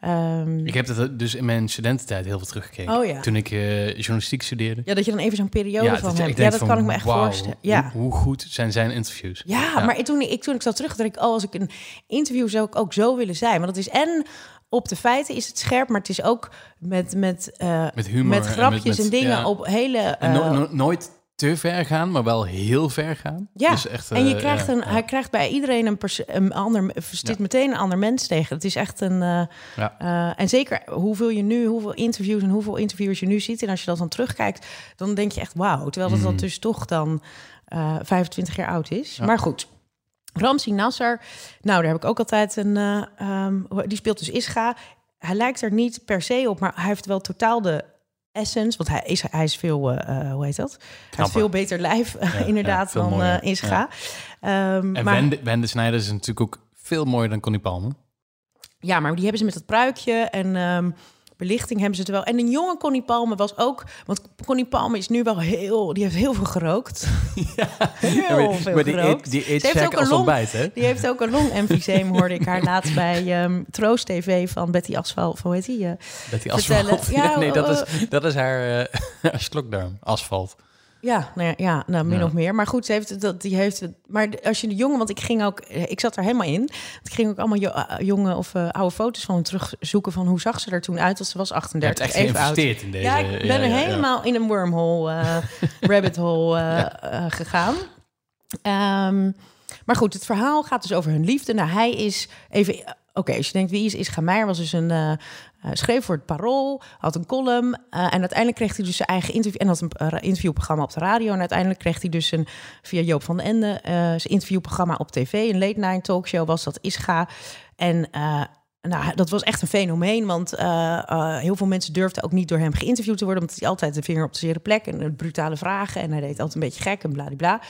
Ehm, Ik heb dat dus in mijn studententijd heel veel teruggekeken. Oh ja. Toen ik eh, journalistiek studeerde. ja, dat je dan even zo'n periode dat van hebt. ik Ja, dat van, kan ik me echt voorstellen. Ja. Hoe, hoe goed zijn zijn interviews? Ja, Ja. maar toen ik, toen ik zat terug, dacht ik, oh, als ik een interview zou ik ook zo willen zijn. Want het is en op de feiten is het scherp, maar het is ook met, met, eh, Met humor. met en grapjes en, met- dingen ja. op hele... En no- eh, no- nooit te ver gaan, maar wel heel ver gaan. Ja, Dus echt, en je eh, krijgt een, ja. hij krijgt bij iedereen een, pers- een ander, Ja. meteen een ander mens tegen. Het is echt een. eh, Ja. eh, en zeker hoeveel je nu, hoeveel interviews en hoeveel interviewers je nu ziet. En als je dat dan terugkijkt, dan denk je echt wauw. Terwijl dat, dat dus toch dan eh 25 jaar oud is. Maar goed. Ramsi Nasser, nou daar heb ik ook altijd een. eh, ehm, die speelt dus Ischa. Hij lijkt er niet per se op, maar hij heeft wel totaal de essence. Want hij is, hij is veel, eh, eh, hoe heet dat? Hij Knapper. veel beter lijf, Ja, inderdaad, ja, dan mooier. eh Ischa. Ehm, En maar, Wende, Wende Snijders is natuurlijk ook veel mooier dan Connie Palmer. Ja, maar die hebben ze met dat pruikje en ehm, belichting hebben ze het wel. En een jonge Connie Palme was ook... Want Connie Palme is nu wel heel... Die heeft heel veel gerookt. heel veel maar die gerookt. eet, die eet heeft ook een als long- ontbijt, hè? Die heeft ook een longemfyseem, hoorde ik haar laatst bij ehm, Troost TV van Betty Asphalt. Hoe heet die? eh? Vertellen. asfalt... Ja, Ja, nee, dat oh, is, dat is haar, eh, haar slokdarm. Asfalt. Ja, nou ja, ja nou, min Ja. of meer. Maar goed, ze heeft, dat, die heeft. Maar als je de jongen, want ik ging ook, ik zat er helemaal in. Ik ging ook allemaal jo- eh, jonge of eh, oude foto's van hem terugzoeken van hoe zag ze er toen uit? Want ze was Je hebt 38, echt even oud. geïnvesteerd in deze... Ja, ik ben er helemaal in een wormhole, eh, rabbit hole gegaan. Ehm, maar goed, het verhaal gaat dus over hun liefde. Nou, hij is even... Oké, als je denkt, wie is Ischa Meijer? Was dus een... eh, eh, schreef voor het Parool, had een column. eh, en uiteindelijk kreeg hij dus zijn eigen interview... en had een interviewprogramma op de radio. En uiteindelijk kreeg hij dus een, via Joop van den Ende... zijn interviewprogramma op tv. Een late night talkshow was dat Ischa. En... nou, dat was echt een fenomeen, want eh, eh, heel veel mensen durfden ook niet door hem geïnterviewd te worden, omdat hij altijd de vinger op de zere plek en brutale vragen en hij deed altijd een beetje gek en bladibla.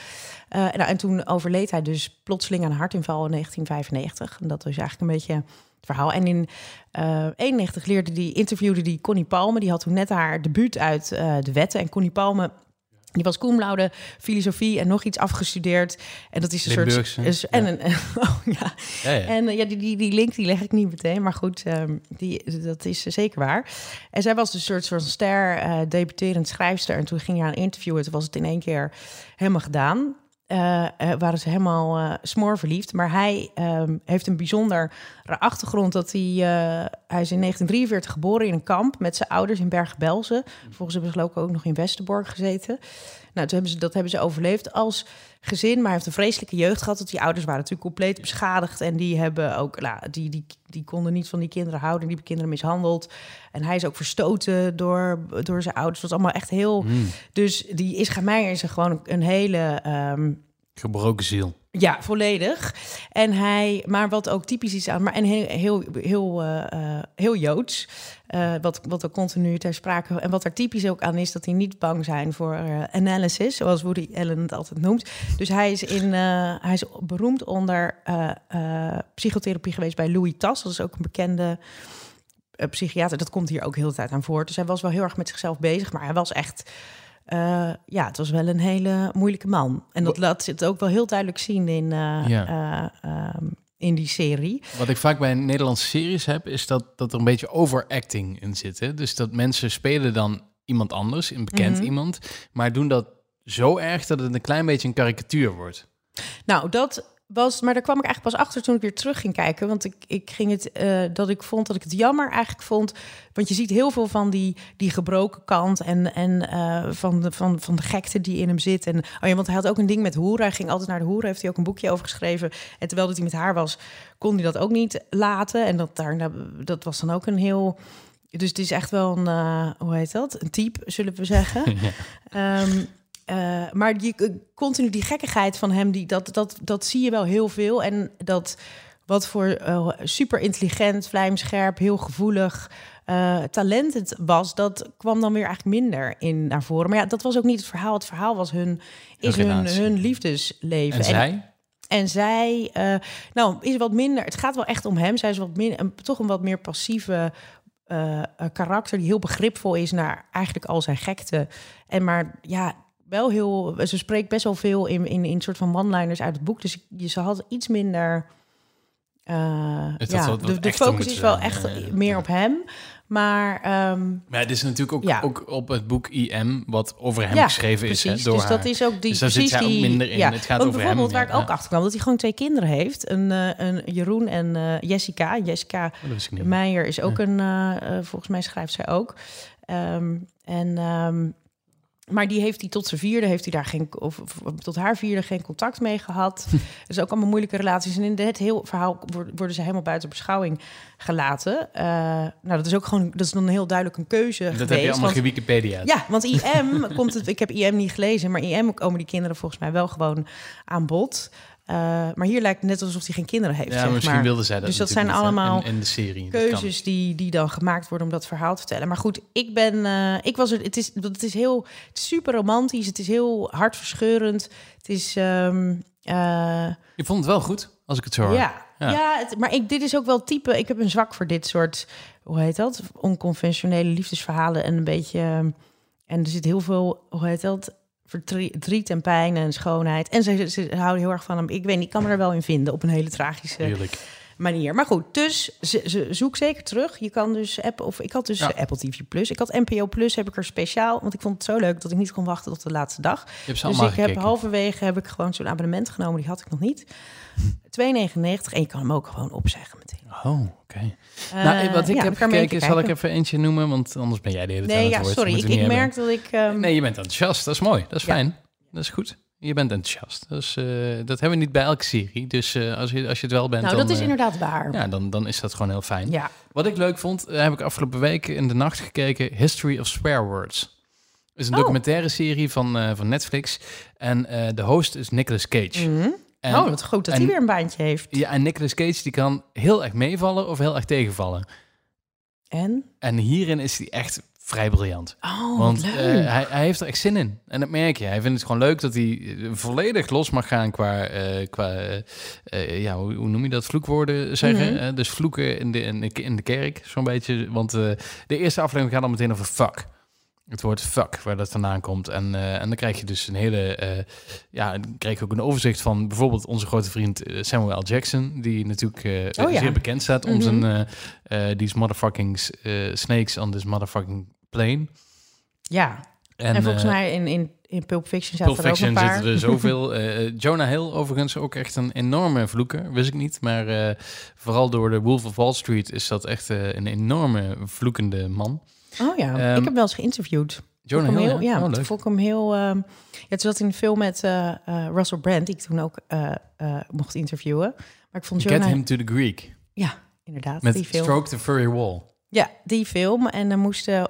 Eh nou, en toen overleed hij dus plotseling aan een hartinval in 1995. En dat was eigenlijk een beetje het verhaal. En in eh 91 leerde die, interviewde die Connie Palme. Die had toen net haar debuut uit de wetten. En Connie Palme, die was cum laude filosofie en nog iets afgestudeerd. En dat is een soort... Is, en een, oh, ja. Ja, ja. En eh, ja, die, die, die link die leg ik niet meteen, maar goed, ehm, die, dat is eh, zeker waar. En zij was dus een soort, soort ster, eh debuterend schrijfster. En toen ging je aan interviewen, toen was het in één keer helemaal gedaan. Eh, waren ze helemaal eh smoor verliefd. Maar hij ehm, heeft een bijzondere achtergrond. Dat hij, hij is in 1943 geboren in een kamp met zijn ouders in Bergen-Belsen. Volgens hebben ze geloof ik ook nog in Westerbork gezeten. Nou, toen hebben ze, dat hebben ze overleefd als gezin. Maar hij heeft een vreselijke jeugd gehad. Want die ouders waren natuurlijk compleet beschadigd. En die hebben ook, nou, die, die, die konden niet van die kinderen houden. Die hebben kinderen mishandeld. En hij is ook verstoten door, door zijn ouders. Het was allemaal echt heel. Mm, Dus die Ischa Meijer is er gewoon een hele. ehm, gebroken ziel. ja, volledig. En hij, maar wat ook typisch is aan, maar en heel, heel, heel, eh, eh, heel joods. eh, wat, wat ook continu ter sprake. En wat er typisch ook aan is, dat hij niet bang zijn voor eh, analysis, zoals Woody Allen het altijd noemt. Dus hij is, in, hij is beroemd onder psychotherapie geweest bij Louis Tas. Dat is ook een bekende psychiater. Dat komt hier ook heel de tijd aan voor. Dus hij was wel heel erg met zichzelf bezig, maar hij was echt. Eh, ja, het was wel een hele moeilijke man. En dat laat het ook wel heel duidelijk zien in, eh, Ja. eh, ehm, in die serie. Wat ik vaak bij Nederlandse series heb, is dat, dat er een beetje overacting in zit. Hè? Dus dat mensen spelen dan iemand anders, een bekend Mhm. iemand, maar doen dat zo erg dat het een klein beetje een karikatuur wordt. Nou, dat was, maar daar kwam ik eigenlijk pas achter toen ik weer terug ging kijken. Want ik, ik ging het, eh, dat ik vond dat ik het jammer eigenlijk vond. Want je ziet heel veel van die, die gebroken kant en, en eh, van, de, van, van de gekte die in hem zit. En, oh ja, want hij had ook een ding met hoeren. Hij ging altijd naar de hoeren, heeft hij ook een boekje over geschreven. En terwijl dat hij met haar was, kon hij dat ook niet laten. En dat, daar, nou, dat was dan ook een heel... Dus het is echt wel een, eh, hoe heet dat? Een type, zullen we zeggen. Ehm, eh, maar die, eh, continu die gekkigheid van hem, die, dat, dat, dat zie je wel heel veel. En dat wat voor eh, super intelligent, vlijmscherp, heel gevoelig talent het was, dat kwam dan weer eigenlijk minder in naar voren. Maar ja, dat was ook niet het verhaal. Het verhaal was hun, is hun, hun liefdesleven. En zij? En zij, nou, is wat minder. Het gaat wel echt om hem. Zij is wat minder, een, toch een wat meer passieve karakter die heel begripvol is naar eigenlijk al zijn gekte. En maar ja, wel heel. Ze spreekt best wel veel in in in soort van one-liners uit het boek. Dus je ze had iets minder. eh, dat ja, wat- wat de, focus is wel zijn, echt ja, ja, meer ja. op hem. Maar ehm, Maar het is natuurlijk ook, Ja. ook op het boek IM, wat over hem ja, geschreven is. Hè, door dus dat haar. is ook die. Dus daar zit zij ook minder in. Ja. Het gaat over bijvoorbeeld hem, waar ja. ik ook achter kwam, dat hij gewoon twee kinderen heeft. Een, eh, een Jeroen en eh, Jessica. Jessica Oh, dat. Meijer is ook een, volgens mij schrijft zij ook. Ehm, en, ehm, maar die heeft hij tot zijn vierde, heeft hij daar geen, of, of tot haar vierde geen contact mee gehad. dus ook allemaal moeilijke relaties. En in het heel verhaal worden ze helemaal buiten beschouwing gelaten. Eh, nou, dat is ook gewoon, dat is dan heel duidelijk een keuze dat geweest. heb je allemaal want- gewikipedia. ja, want IM komt het. Ik heb IM niet gelezen, maar IM komen die kinderen volgens mij wel gewoon aan bod. Eh, maar hier lijkt het net alsof hij geen kinderen heeft. Ja, misschien maar. wilde zij dat Dus dat zijn allemaal de serie. Keuzes die, die dan gemaakt worden om dat verhaal te vertellen. Maar goed, ik ben, eh, ik was er. Het is, het is heel, het is super romantisch. Het is heel hartverscheurend. Het is, ehm, eh, Je vond het wel goed, als ik het zo hoor. ja, Ja. ja. het- maar ik, dit is ook wel type. Ik heb een zwak voor dit soort, hoe heet dat? Onconventionele liefdesverhalen en een beetje. ehm, En er zit heel veel, hoe heet dat? Verdrie- Verdriet en pijn en schoonheid. En ze, ze houden heel erg van hem. Ik weet niet, ik kan me er wel in vinden op een hele tragische Heerlijk. manier. Maar goed, dus ze, ze, zoek zeker terug. Je kan dus Apple, of ik had dus Ja. Apple TV Plus. Ik had NPO Plus, heb ik er speciaal, want ik vond het zo leuk dat ik niet kon wachten tot de laatste dag. Dus ik heb halverwege heb ik gewoon zo'n abonnement genomen. Die had ik nog niet. 2,99 en je kan hem ook gewoon opzeggen meteen. Oh, Eh, nou, wat ik ja, heb gekeken, zal ik even eentje noemen, want anders ben jij de hele tijd Nee, ja, woord. sorry. Ik, ik merk dat ik... ehm, Nee, je bent enthousiast. Dat is mooi. Dat is Ja. fijn. Dat is goed. Je bent enthousiast. Dus, dat hebben we niet bij elke serie. Dus eh, als, je, als je het wel bent, nou, dan, dat is inderdaad waar. Ja. ja, dan, dan is dat gewoon heel fijn. Wat ik leuk vond, heb ik afgelopen week in de nacht gekeken. History of Swear Words. Is een Oh. documentaire serie van, van Netflix. En de host is Nicolas Cage. Mhm. En, oh, wat goed dat en- hij weer een baantje heeft. ja, en Nicolas Cage die kan heel erg meevallen of heel erg tegenvallen. En? En hierin is hij echt vrij briljant. Oh, Want eh, hij, hij heeft er echt zin in. En dat merk je. Hij vindt het gewoon leuk dat hij eh, volledig los mag gaan qua, eh, qua eh, ja, hoe, hoe noem je dat? Vloekwoorden zeggen. Mhm. Dus vloeken in de, in de, in de kerk, zo'n beetje. Want de eerste aflevering gaat al meteen over fuck. Het woord fuck, waar dat vandaan komt. En, eh, en dan krijg je dus een hele... eh, ja, dan krijg je ook een overzicht van bijvoorbeeld onze grote vriend eh, Samuel L. Jackson. Die natuurlijk Oh ja. zeer bekend staat om Mhm. zijn... eh these motherfucking snakes on this motherfucking plane. Ja, en, volgens mij in, in, in Pulp Fiction zaten Pulp er ook een paar. zitten er zoveel. Jonah Hill overigens ook echt een enorme vloeker, wist ik niet. Maar vooral door de Wolf of Wall Street is dat echt een enorme vloekende man. Oh ja, Ehm, ik heb wel eens geïnterviewd. Jonah Hill, ja? Oh, toen leuk. vond ik hem heel... ehm ja, toen zat in een film met eh, eh, Russell Brand, die ik toen ook eh, mocht interviewen. Maar ik vond Get Jonah... him to the Greek. Ja, inderdaad, Met die film. Stroke the Furry Wall. Ja, die film. En dan moesten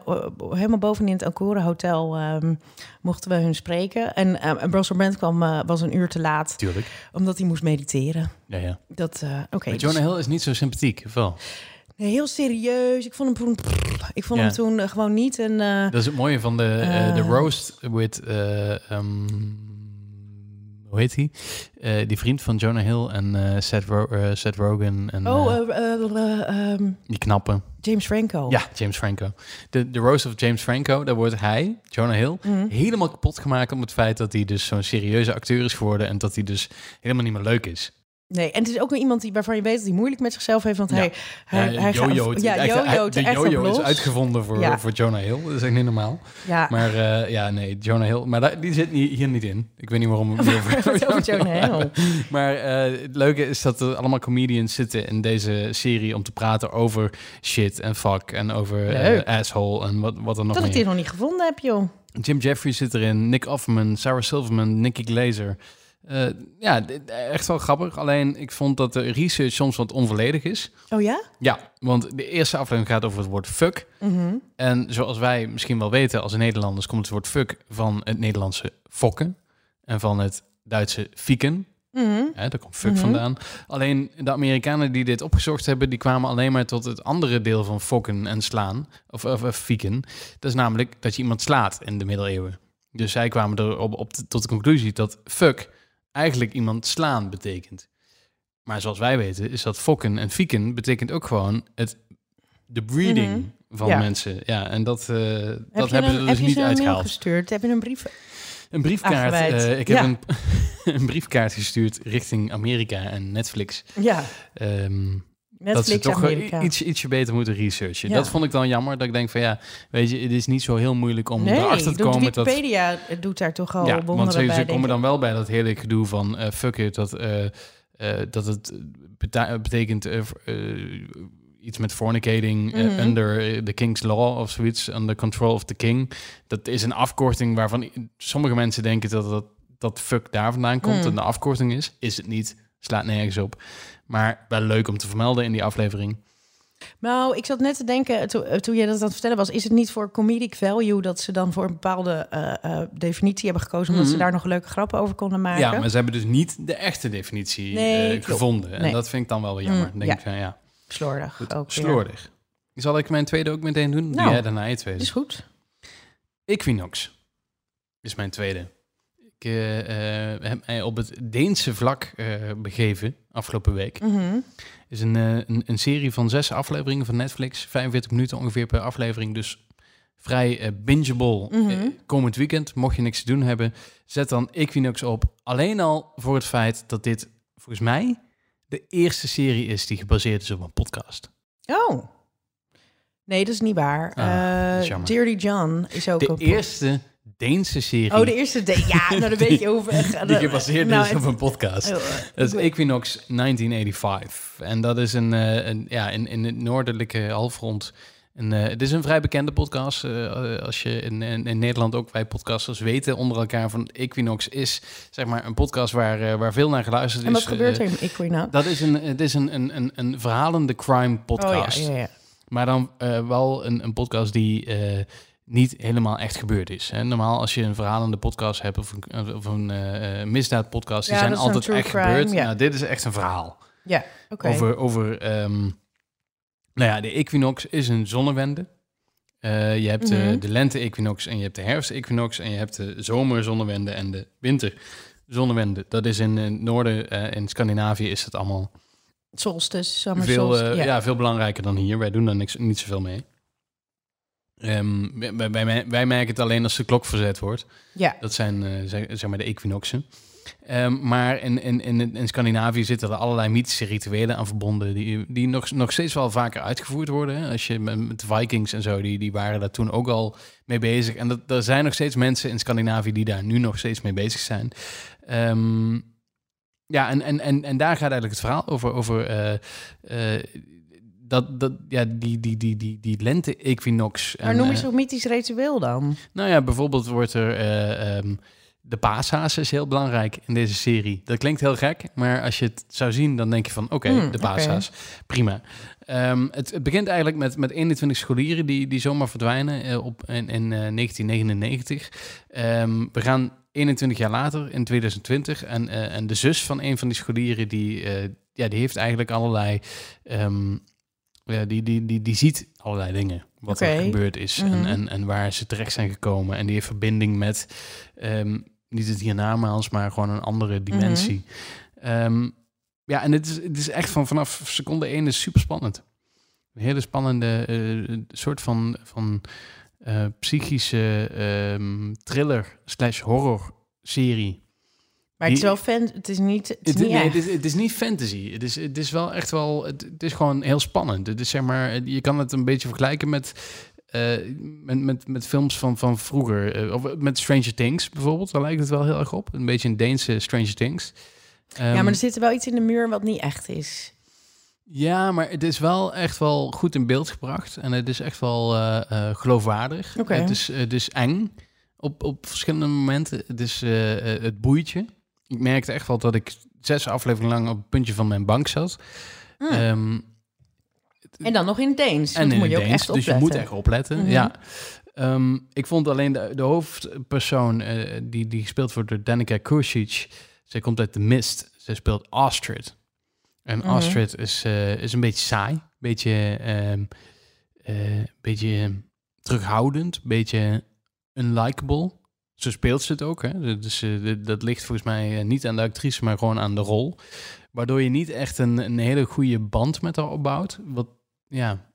helemaal bovenin het Ancora Hotel ehm, mochten we hun spreken. En uh, Russell Brand kwam, was een uur te laat, Tuurlijk. omdat hij moest mediteren. Ja, ja. Dat, oké. Maar dus- Jonah Hill is niet zo sympathiek, of wel? Heel serieus. Ik vond hem toen, ik vond Ja. hem toen eh, gewoon niet een. eh, Dat is het mooie van de, eh, de roast with... ehm, hoe heet hij? Die vriend van Jonah Hill en Seth, Ro- Seth Rogen en oh, ehm, die knappen. James Franco. Ja, James Franco. De, de Roast of James Franco, daar wordt hij, Jonah Hill, Mhm. helemaal kapot gemaakt om het feit dat hij dus zo'n serieuze acteur is geworden en dat hij dus helemaal niet meer leuk is. Nee, en het is ook wel iemand die, waarvan je weet dat hij moeilijk met zichzelf heeft. Want Ja. hij, hij, Eh, hij gaat- ja, het de op is uitgevonden voor, Ja. voor Jonah Hill. Dat is echt niet normaal. Ja, Maar eh, ja, nee, Jonah Hill. Maar daar- die zit niet, hier niet in. Ik weet niet waarom. we het het over Jonah Hill. Maar eh, het leuke is dat er allemaal comedians zitten in deze serie om te praten over shit en fuck en over eh, asshole en wat, wat er nog Dat ik dit nog niet gevonden heb, joh. Jim Jeffries zit erin, Nick Offerman, Sarah Silverman, Nicky Glazer. Eh, ja, dit- echt wel grappig. Alleen ik vond dat de research soms wat onvolledig is. Oh ja? Ja, want de eerste aflevering gaat over het woord fuck. Mhm. En zoals wij misschien wel weten als Nederlanders komt het woord fuck van het Nederlandse fokken en van het Duitse fieken. Mhm. Hè, daar komt fuck Mhm. vandaan. Alleen de Amerikanen die dit opgezocht hebben, die kwamen alleen maar tot het andere deel van fokken en slaan. Of, of, of fieken. Dat is namelijk dat je iemand slaat in de middeleeuwen. Dus zij kwamen er op, tot de conclusie dat fuck eigenlijk iemand slaan betekent. Maar zoals wij weten is dat fokken en fieken betekent ook gewoon het, de breeding Mhm. van Ja. mensen. Ja, en dat, eh, dat hebben ze dus je niet ze een mail uitgehaald. gestuurd? Heb je een brief? Een briefkaart. Eh, ik heb Ja. een, een briefkaart gestuurd richting Amerika en Netflix. Ja, Dat ze toch Amerika. iets, ietsje beter moeten researchen. Ja. Dat vond ik dan jammer. Dat ik denk van ja, weet je, het is niet zo heel moeilijk om nee, erachter te komen dat... Wikipedia doet daar toch al Ja, wonderen want ze, bij, ze komen dan wel bij dat hele gedoe van eh, fuck it, dat, eh, eh, dat het betekent iets met fornicating Mhm. under the king's law of zoiets, under control of the king. Dat is een afkorting waarvan sommige mensen denken dat dat, dat fuck daar vandaan komt Mhm. en de afkorting is. Is het niet, slaat nergens op. Maar wel leuk om te vermelden in die aflevering. Nou, ik zat net te denken, to- eh, toen jij dat aan het vertellen was... is het niet voor comedic value dat ze dan voor een bepaalde eh, eh, definitie hebben gekozen... omdat Mhm. ze daar nog leuke grappen over konden maken? Ja, maar ze hebben dus niet de echte definitie Nee, eh, gevonden. En dat vind ik dan wel weer jammer. Mm, denk ja. van ja, Slordig goed, ook slordig. Zal ik mijn tweede ook meteen doen? Doe Nou, jij daarna je tweede? Is goed. Equinox is mijn tweede. Ik eh, eh, heb mij op het Deense vlak eh, begeven afgelopen week. Mhm. is een, eh, een, een serie van zes afleveringen van Netflix. 45 minuten ongeveer per aflevering. Dus vrij eh, bingeable. Mhm. Eh, komend weekend, mocht je niks te doen hebben, zet dan Equinox op. Alleen al voor het feit dat dit volgens mij de eerste serie is die gebaseerd is op een podcast. Oh. Nee, dat is niet waar. Ah, Eh. Dirty John is ook De eerste Deense serie Oh, de eerste... De... Ja, nou dan weet je over... die gebaseerd nou, is op een podcast. Oh, Dat is Equinox 1985. En dat is een, eh, een ja, in, in het noordelijke halfrond. Een, eh, het is een vrij bekende podcast. eh, als je in, in, in Nederland ook wij podcasters weten onder elkaar van Equinox is zeg maar een podcast waar, waar veel naar geluisterd En is. wat gebeurt er in Equinox? Dat is een, het is een, een, een, een verhalende crime podcast. Oh ja, ja, ja. Maar dan wel een, een podcast die niet helemaal echt gebeurd is. Hè? Normaal als je een verhalende podcast hebt of een, of een eh, eh, misdaadpodcast, die Ja, zijn altijd echt crime, gebeurd. ja. Nou, dit is echt een verhaal. Ja, oké. Over, over ehm, nou ja, de equinox is een zonnewende. Eh, je hebt Mhm. de lente-equinox en je hebt de herfst-equinox en je hebt de zomerzonnewende en de winterzonnewende. Dat is in het noorden, in Scandinavië is het allemaal Solstice, veel, eh, ja. ja. veel belangrijker dan hier. Wij doen daar niks, niet zoveel mee. Ehm, wij, wij, wij merken het alleen als de klok verzet wordt. ja. Dat zijn eh, zeg, zeg maar de equinoxen. Ehm, maar in, in, in, in Scandinavië zitten er allerlei mythische rituelen aan verbonden... die, die nog, nog steeds wel vaker uitgevoerd worden. Hè? Als je met, met de Vikings en zo, die, die waren daar toen ook al mee bezig. En dat, er zijn nog steeds mensen in Scandinavië die daar nu nog steeds mee bezig zijn. Ehm, ja, en, en, en, en daar gaat eigenlijk het verhaal over... over eh, eh, dat, dat, ja, die, die, die, die, die lente-equinox. Maar en, noem eh, eens zo'n mythisch ritueel dan. nou ja, bijvoorbeeld wordt er... eh, ehm, de paashaas is heel belangrijk in deze serie. Dat klinkt heel gek, maar als je het zou zien, dan denk je van... oké, Hmm, de paashaas, prima. Ehm, het, het begint eigenlijk met, met 21 scholieren die, die zomaar verdwijnen eh, op, in, in eh, 1999. Ehm, we gaan 21 jaar later, in 2020. En, eh, en de zus van een van die scholieren, die, eh, ja, die heeft eigenlijk allerlei... ja, die, die, die, die ziet allerlei dingen, wat er gebeurd is en, Mhm. en, en waar ze terecht zijn gekomen. En die heeft verbinding met, ehm, niet het hiernamaals, maar gewoon een andere dimensie. Ehm, ja, en het is, het is echt van vanaf seconde één is super spannend. Een hele spannende eh, soort van, van eh, psychische ehm, thriller slash horror serie. Maar het is wel fan, het is niet, het is Het, niet nee, het, is, het is niet fantasy. Het is, het is wel echt wel. Het, het is gewoon heel spannend. Het is zeg maar. Je kan het een beetje vergelijken met. eh, met, met, met films van, van vroeger. eh, of met Stranger Things bijvoorbeeld. Daar lijkt het wel heel erg op. Een beetje een Deense Stranger Things. ja, Ehm, maar er zit er wel iets in de muur wat niet echt is. ja, maar het is wel echt wel goed in beeld gebracht. En het is echt wel eh, geloofwaardig. Oké. Het, is, het is eng op, op verschillende momenten. Het is het boeitje. Ik merkte echt wel dat ik zes afleveringen lang op het puntje van mijn bank zat. Hmm. Ehm, En dan nog in het Deens. en in moet je ook echt dus je opletten. moet echt opletten. Mhm. Ja. Ehm, ik vond alleen de, de hoofdpersoon, eh, die, die gespeeld wordt door Danica Kursic. Zij komt uit The Mist. Zij speelt Astrid. En Mhm. Astrid is, eh, is een beetje saai. Beetje, ehm eh, beetje terughoudend. Beetje unlikable. Zo speelt ze het ook. Hè? Dus dat ligt volgens mij eh, niet aan de actrice, maar gewoon aan de rol. Waardoor je niet echt een, een hele goede band met haar opbouwt. Wat, ja,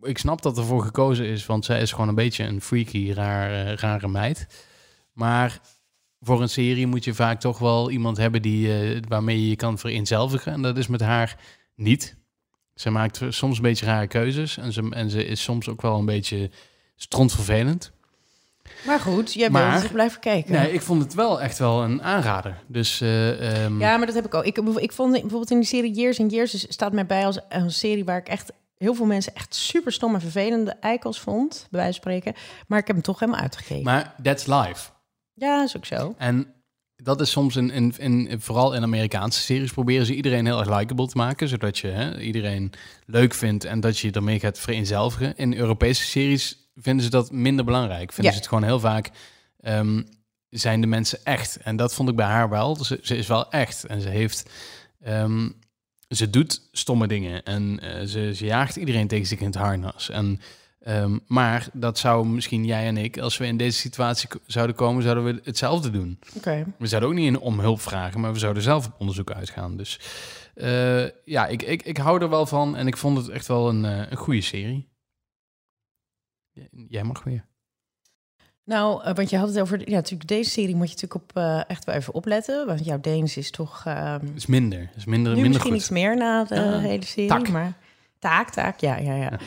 ik snap dat ervoor gekozen is, want zij is gewoon een beetje een freaky, raar, eh, rare meid. Maar voor een serie moet je vaak toch wel iemand hebben die, waarmee je je kan vereenzelvigen. En dat is met haar niet. Ze maakt soms een beetje rare keuzes en ze, en ze is soms ook wel een beetje strontvervelend. Maar goed, jij bent dus blijven kijken. Nee, ik vond het wel echt wel een aanrader. Dus eh, ehm, Ja, maar dat heb ik ook. Ik, ik vond bijvoorbeeld in die serie Years and Years is- staat mij bij als een serie waar ik echt heel veel mensen echt super stom en vervelende eikels vond, bij wijze van spreken. Maar ik heb hem toch helemaal uitgekeken. maar that's life. Ja, is ook zo. En dat is soms in, in, in, vooral in Amerikaanse series proberen ze iedereen heel erg likable te maken, zodat je hè, iedereen leuk vindt en dat je je ermee gaat vereenzelvigen. In Europese series vinden ze dat minder belangrijk. Vinden Ja. ze het gewoon heel vaak ehm, zijn de mensen echt. En dat vond ik bij haar wel. Ze, ze is wel echt en ze heeft ehm, ze doet stomme dingen en eh, ze, ze jaagt iedereen tegen zich in het harnas. En Ehm, maar dat zou misschien jij en ik, als we in deze situatie zouden komen, zouden we hetzelfde doen. Oké. We zouden ook niet in- om hulp vragen, maar we zouden zelf op onderzoek uitgaan. Dus eh, ja, ik, ik, ik hou er wel van en ik vond het echt wel een, eh, een goede serie. Jij mag weer. Nou, eh, want je had het over... Ja, natuurlijk deze serie moet je natuurlijk op eh, echt wel even opletten. Want jouw Deens is toch... ehm, is minder. Is minder, nu minder misschien goed. iets meer na de hele serie. taak. Maar taak, taak, ja, ja, ja. Ja.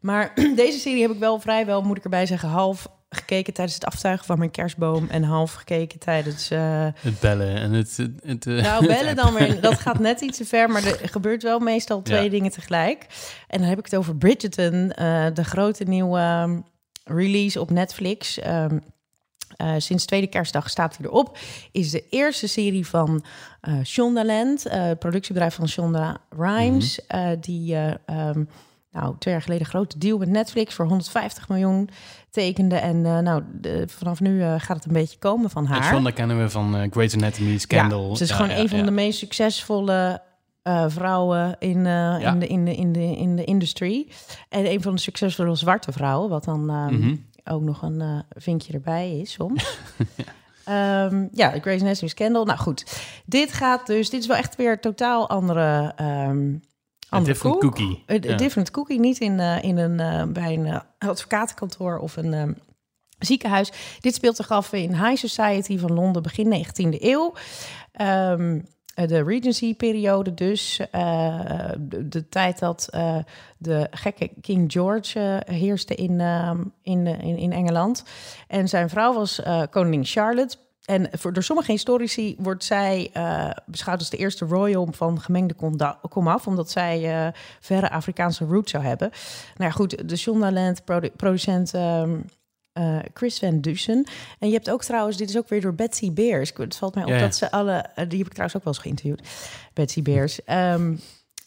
Maar deze serie heb ik wel vrijwel, moet ik erbij zeggen, half gekeken tijdens het aftuigen van mijn kerstboom en half gekeken tijdens. eh, Het bellen en het... het, het, eh, nou, bellen dan weer. Dat gaat net iets te ver, maar er gebeurt wel meestal twee Ja. dingen tegelijk. En dan heb ik het over Bridgerton, eh, de grote nieuwe ehm, release op Netflix. Ehm, eh, sinds tweede kerstdag staat hij erop. Is de eerste serie van eh Shondaland, het productiebedrijf van Shonda Rhimes. Mhm. die eh, ehm, nou, twee jaar geleden een grote deal met Netflix voor 150 miljoen tekende. En eh, nou, de- vanaf nu eh, gaat het een beetje komen van haar. Shonda kennen we van eh, Grey's Anatomy, Scandal. Ja, ze is Ja, gewoon ja, een van de meest succesvolle vrouwen in, in, de, in, de, in, de, in de industrie. En een van de succesvolle zwarte vrouwen, wat dan ehm, Mhm. ook nog een vinkje erbij is soms. Ehm, ja, de Grey's Anatomy Scandal. Nou goed, dit gaat dus... Dit is wel echt weer totaal andere... ehm andere different koek. cookie. Een Ja. different cookie, niet in, eh, in een, eh, bij een eh, advocatenkantoor of een ehm, ziekenhuis. Dit speelt zich af in High Society van Londen, begin 19e eeuw. Ehm, eh, de Regency-periode dus. de, de tijd dat de gekke King George heerste in, ehm, in, in, in Engeland. En zijn vrouw was koningin Charlotte. En voor, door sommige historici wordt zij eh, beschouwd als de eerste royal van gemengde komaf, omdat zij eh, verre Afrikaanse roots zou hebben. Nou ja, goed, de Shondaland produ- producent ehm, eh, Chris Van Dusen. En je hebt ook trouwens, dit is ook weer door Betsy Beers. Het valt mij op Ja, ja. dat ze alle, die heb ik trouwens ook wel eens geïnterviewd, Betsy Beers. ehm,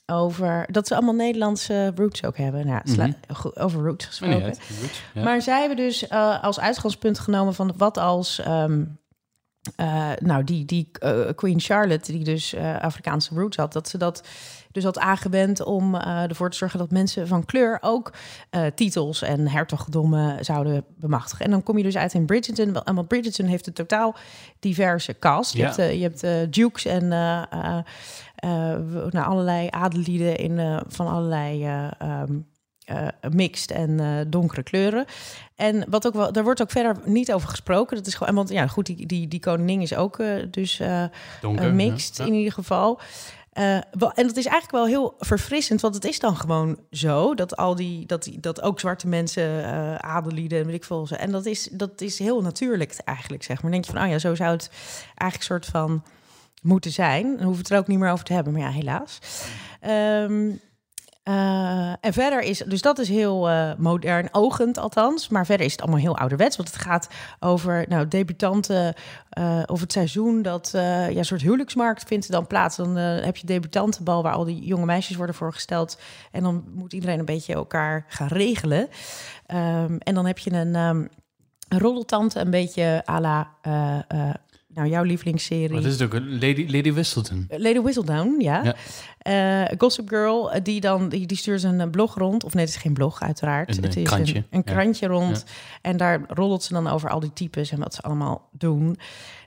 over dat ze allemaal Nederlandse roots ook hebben. Nou, Mhm. over roots gesproken. ja. Maar zij hebben dus als uitgangspunt genomen van wat als... ehm, eh, nou, die, die eh, Queen Charlotte, die dus eh, Afrikaanse roots had... dat ze dat dus had aangewend om ervoor te zorgen... dat mensen van kleur ook titels en hertogdommen zouden bemachtigen. En dan kom je dus uit in Bridgerton. Want Bridgerton heeft een totaal diverse cast. Je hebt, je hebt dukes en nou, allerlei adelieden in, van allerlei... eh, eh, mixed en eh, donkere kleuren. En wat ook wel, daar wordt ook verder niet over gesproken. Dat is gewoon, want ja, goed, die, die, die koningin is ook eh, dus Donker, mixed ja. in ieder geval. Wel, en dat is eigenlijk wel heel verfrissend, want het is dan gewoon zo dat al die dat, die, dat ook zwarte mensen, adelieden en weet ik veel. En dat is, dat is heel natuurlijk eigenlijk, zeg maar. Dan denk je van, oh ja, zo zou het eigenlijk soort van moeten zijn. Dan hoeven we het er ook niet meer over te hebben, maar ja, helaas. Ehm, eh, en verder is, dus dat is heel eh, modern, ogend althans. Maar verder is het allemaal heel ouderwets. Want het gaat over nou, debutanten eh, of het seizoen dat ja, een soort huwelijksmarkt vindt dan plaats. Dan heb je debutantenbal waar al die jonge meisjes worden voorgesteld. En dan moet iedereen een beetje elkaar gaan regelen. Ehm, en dan heb je een, een roddeltante, een beetje à la... eh, eh, nou, jouw lievelingsserie. Dat is ook een Lady, Lady Whistledown. Lady Whistledown, ja. Ja. Eh, Gossip Girl, eh, die dan die, die stuurt een eh, blog rond. Of nee, het is geen blog, uiteraard. Een, het eh, is krantje. Een, een Ja. krantje rond. En daar roddelt ze dan over al die types en wat ze allemaal doen.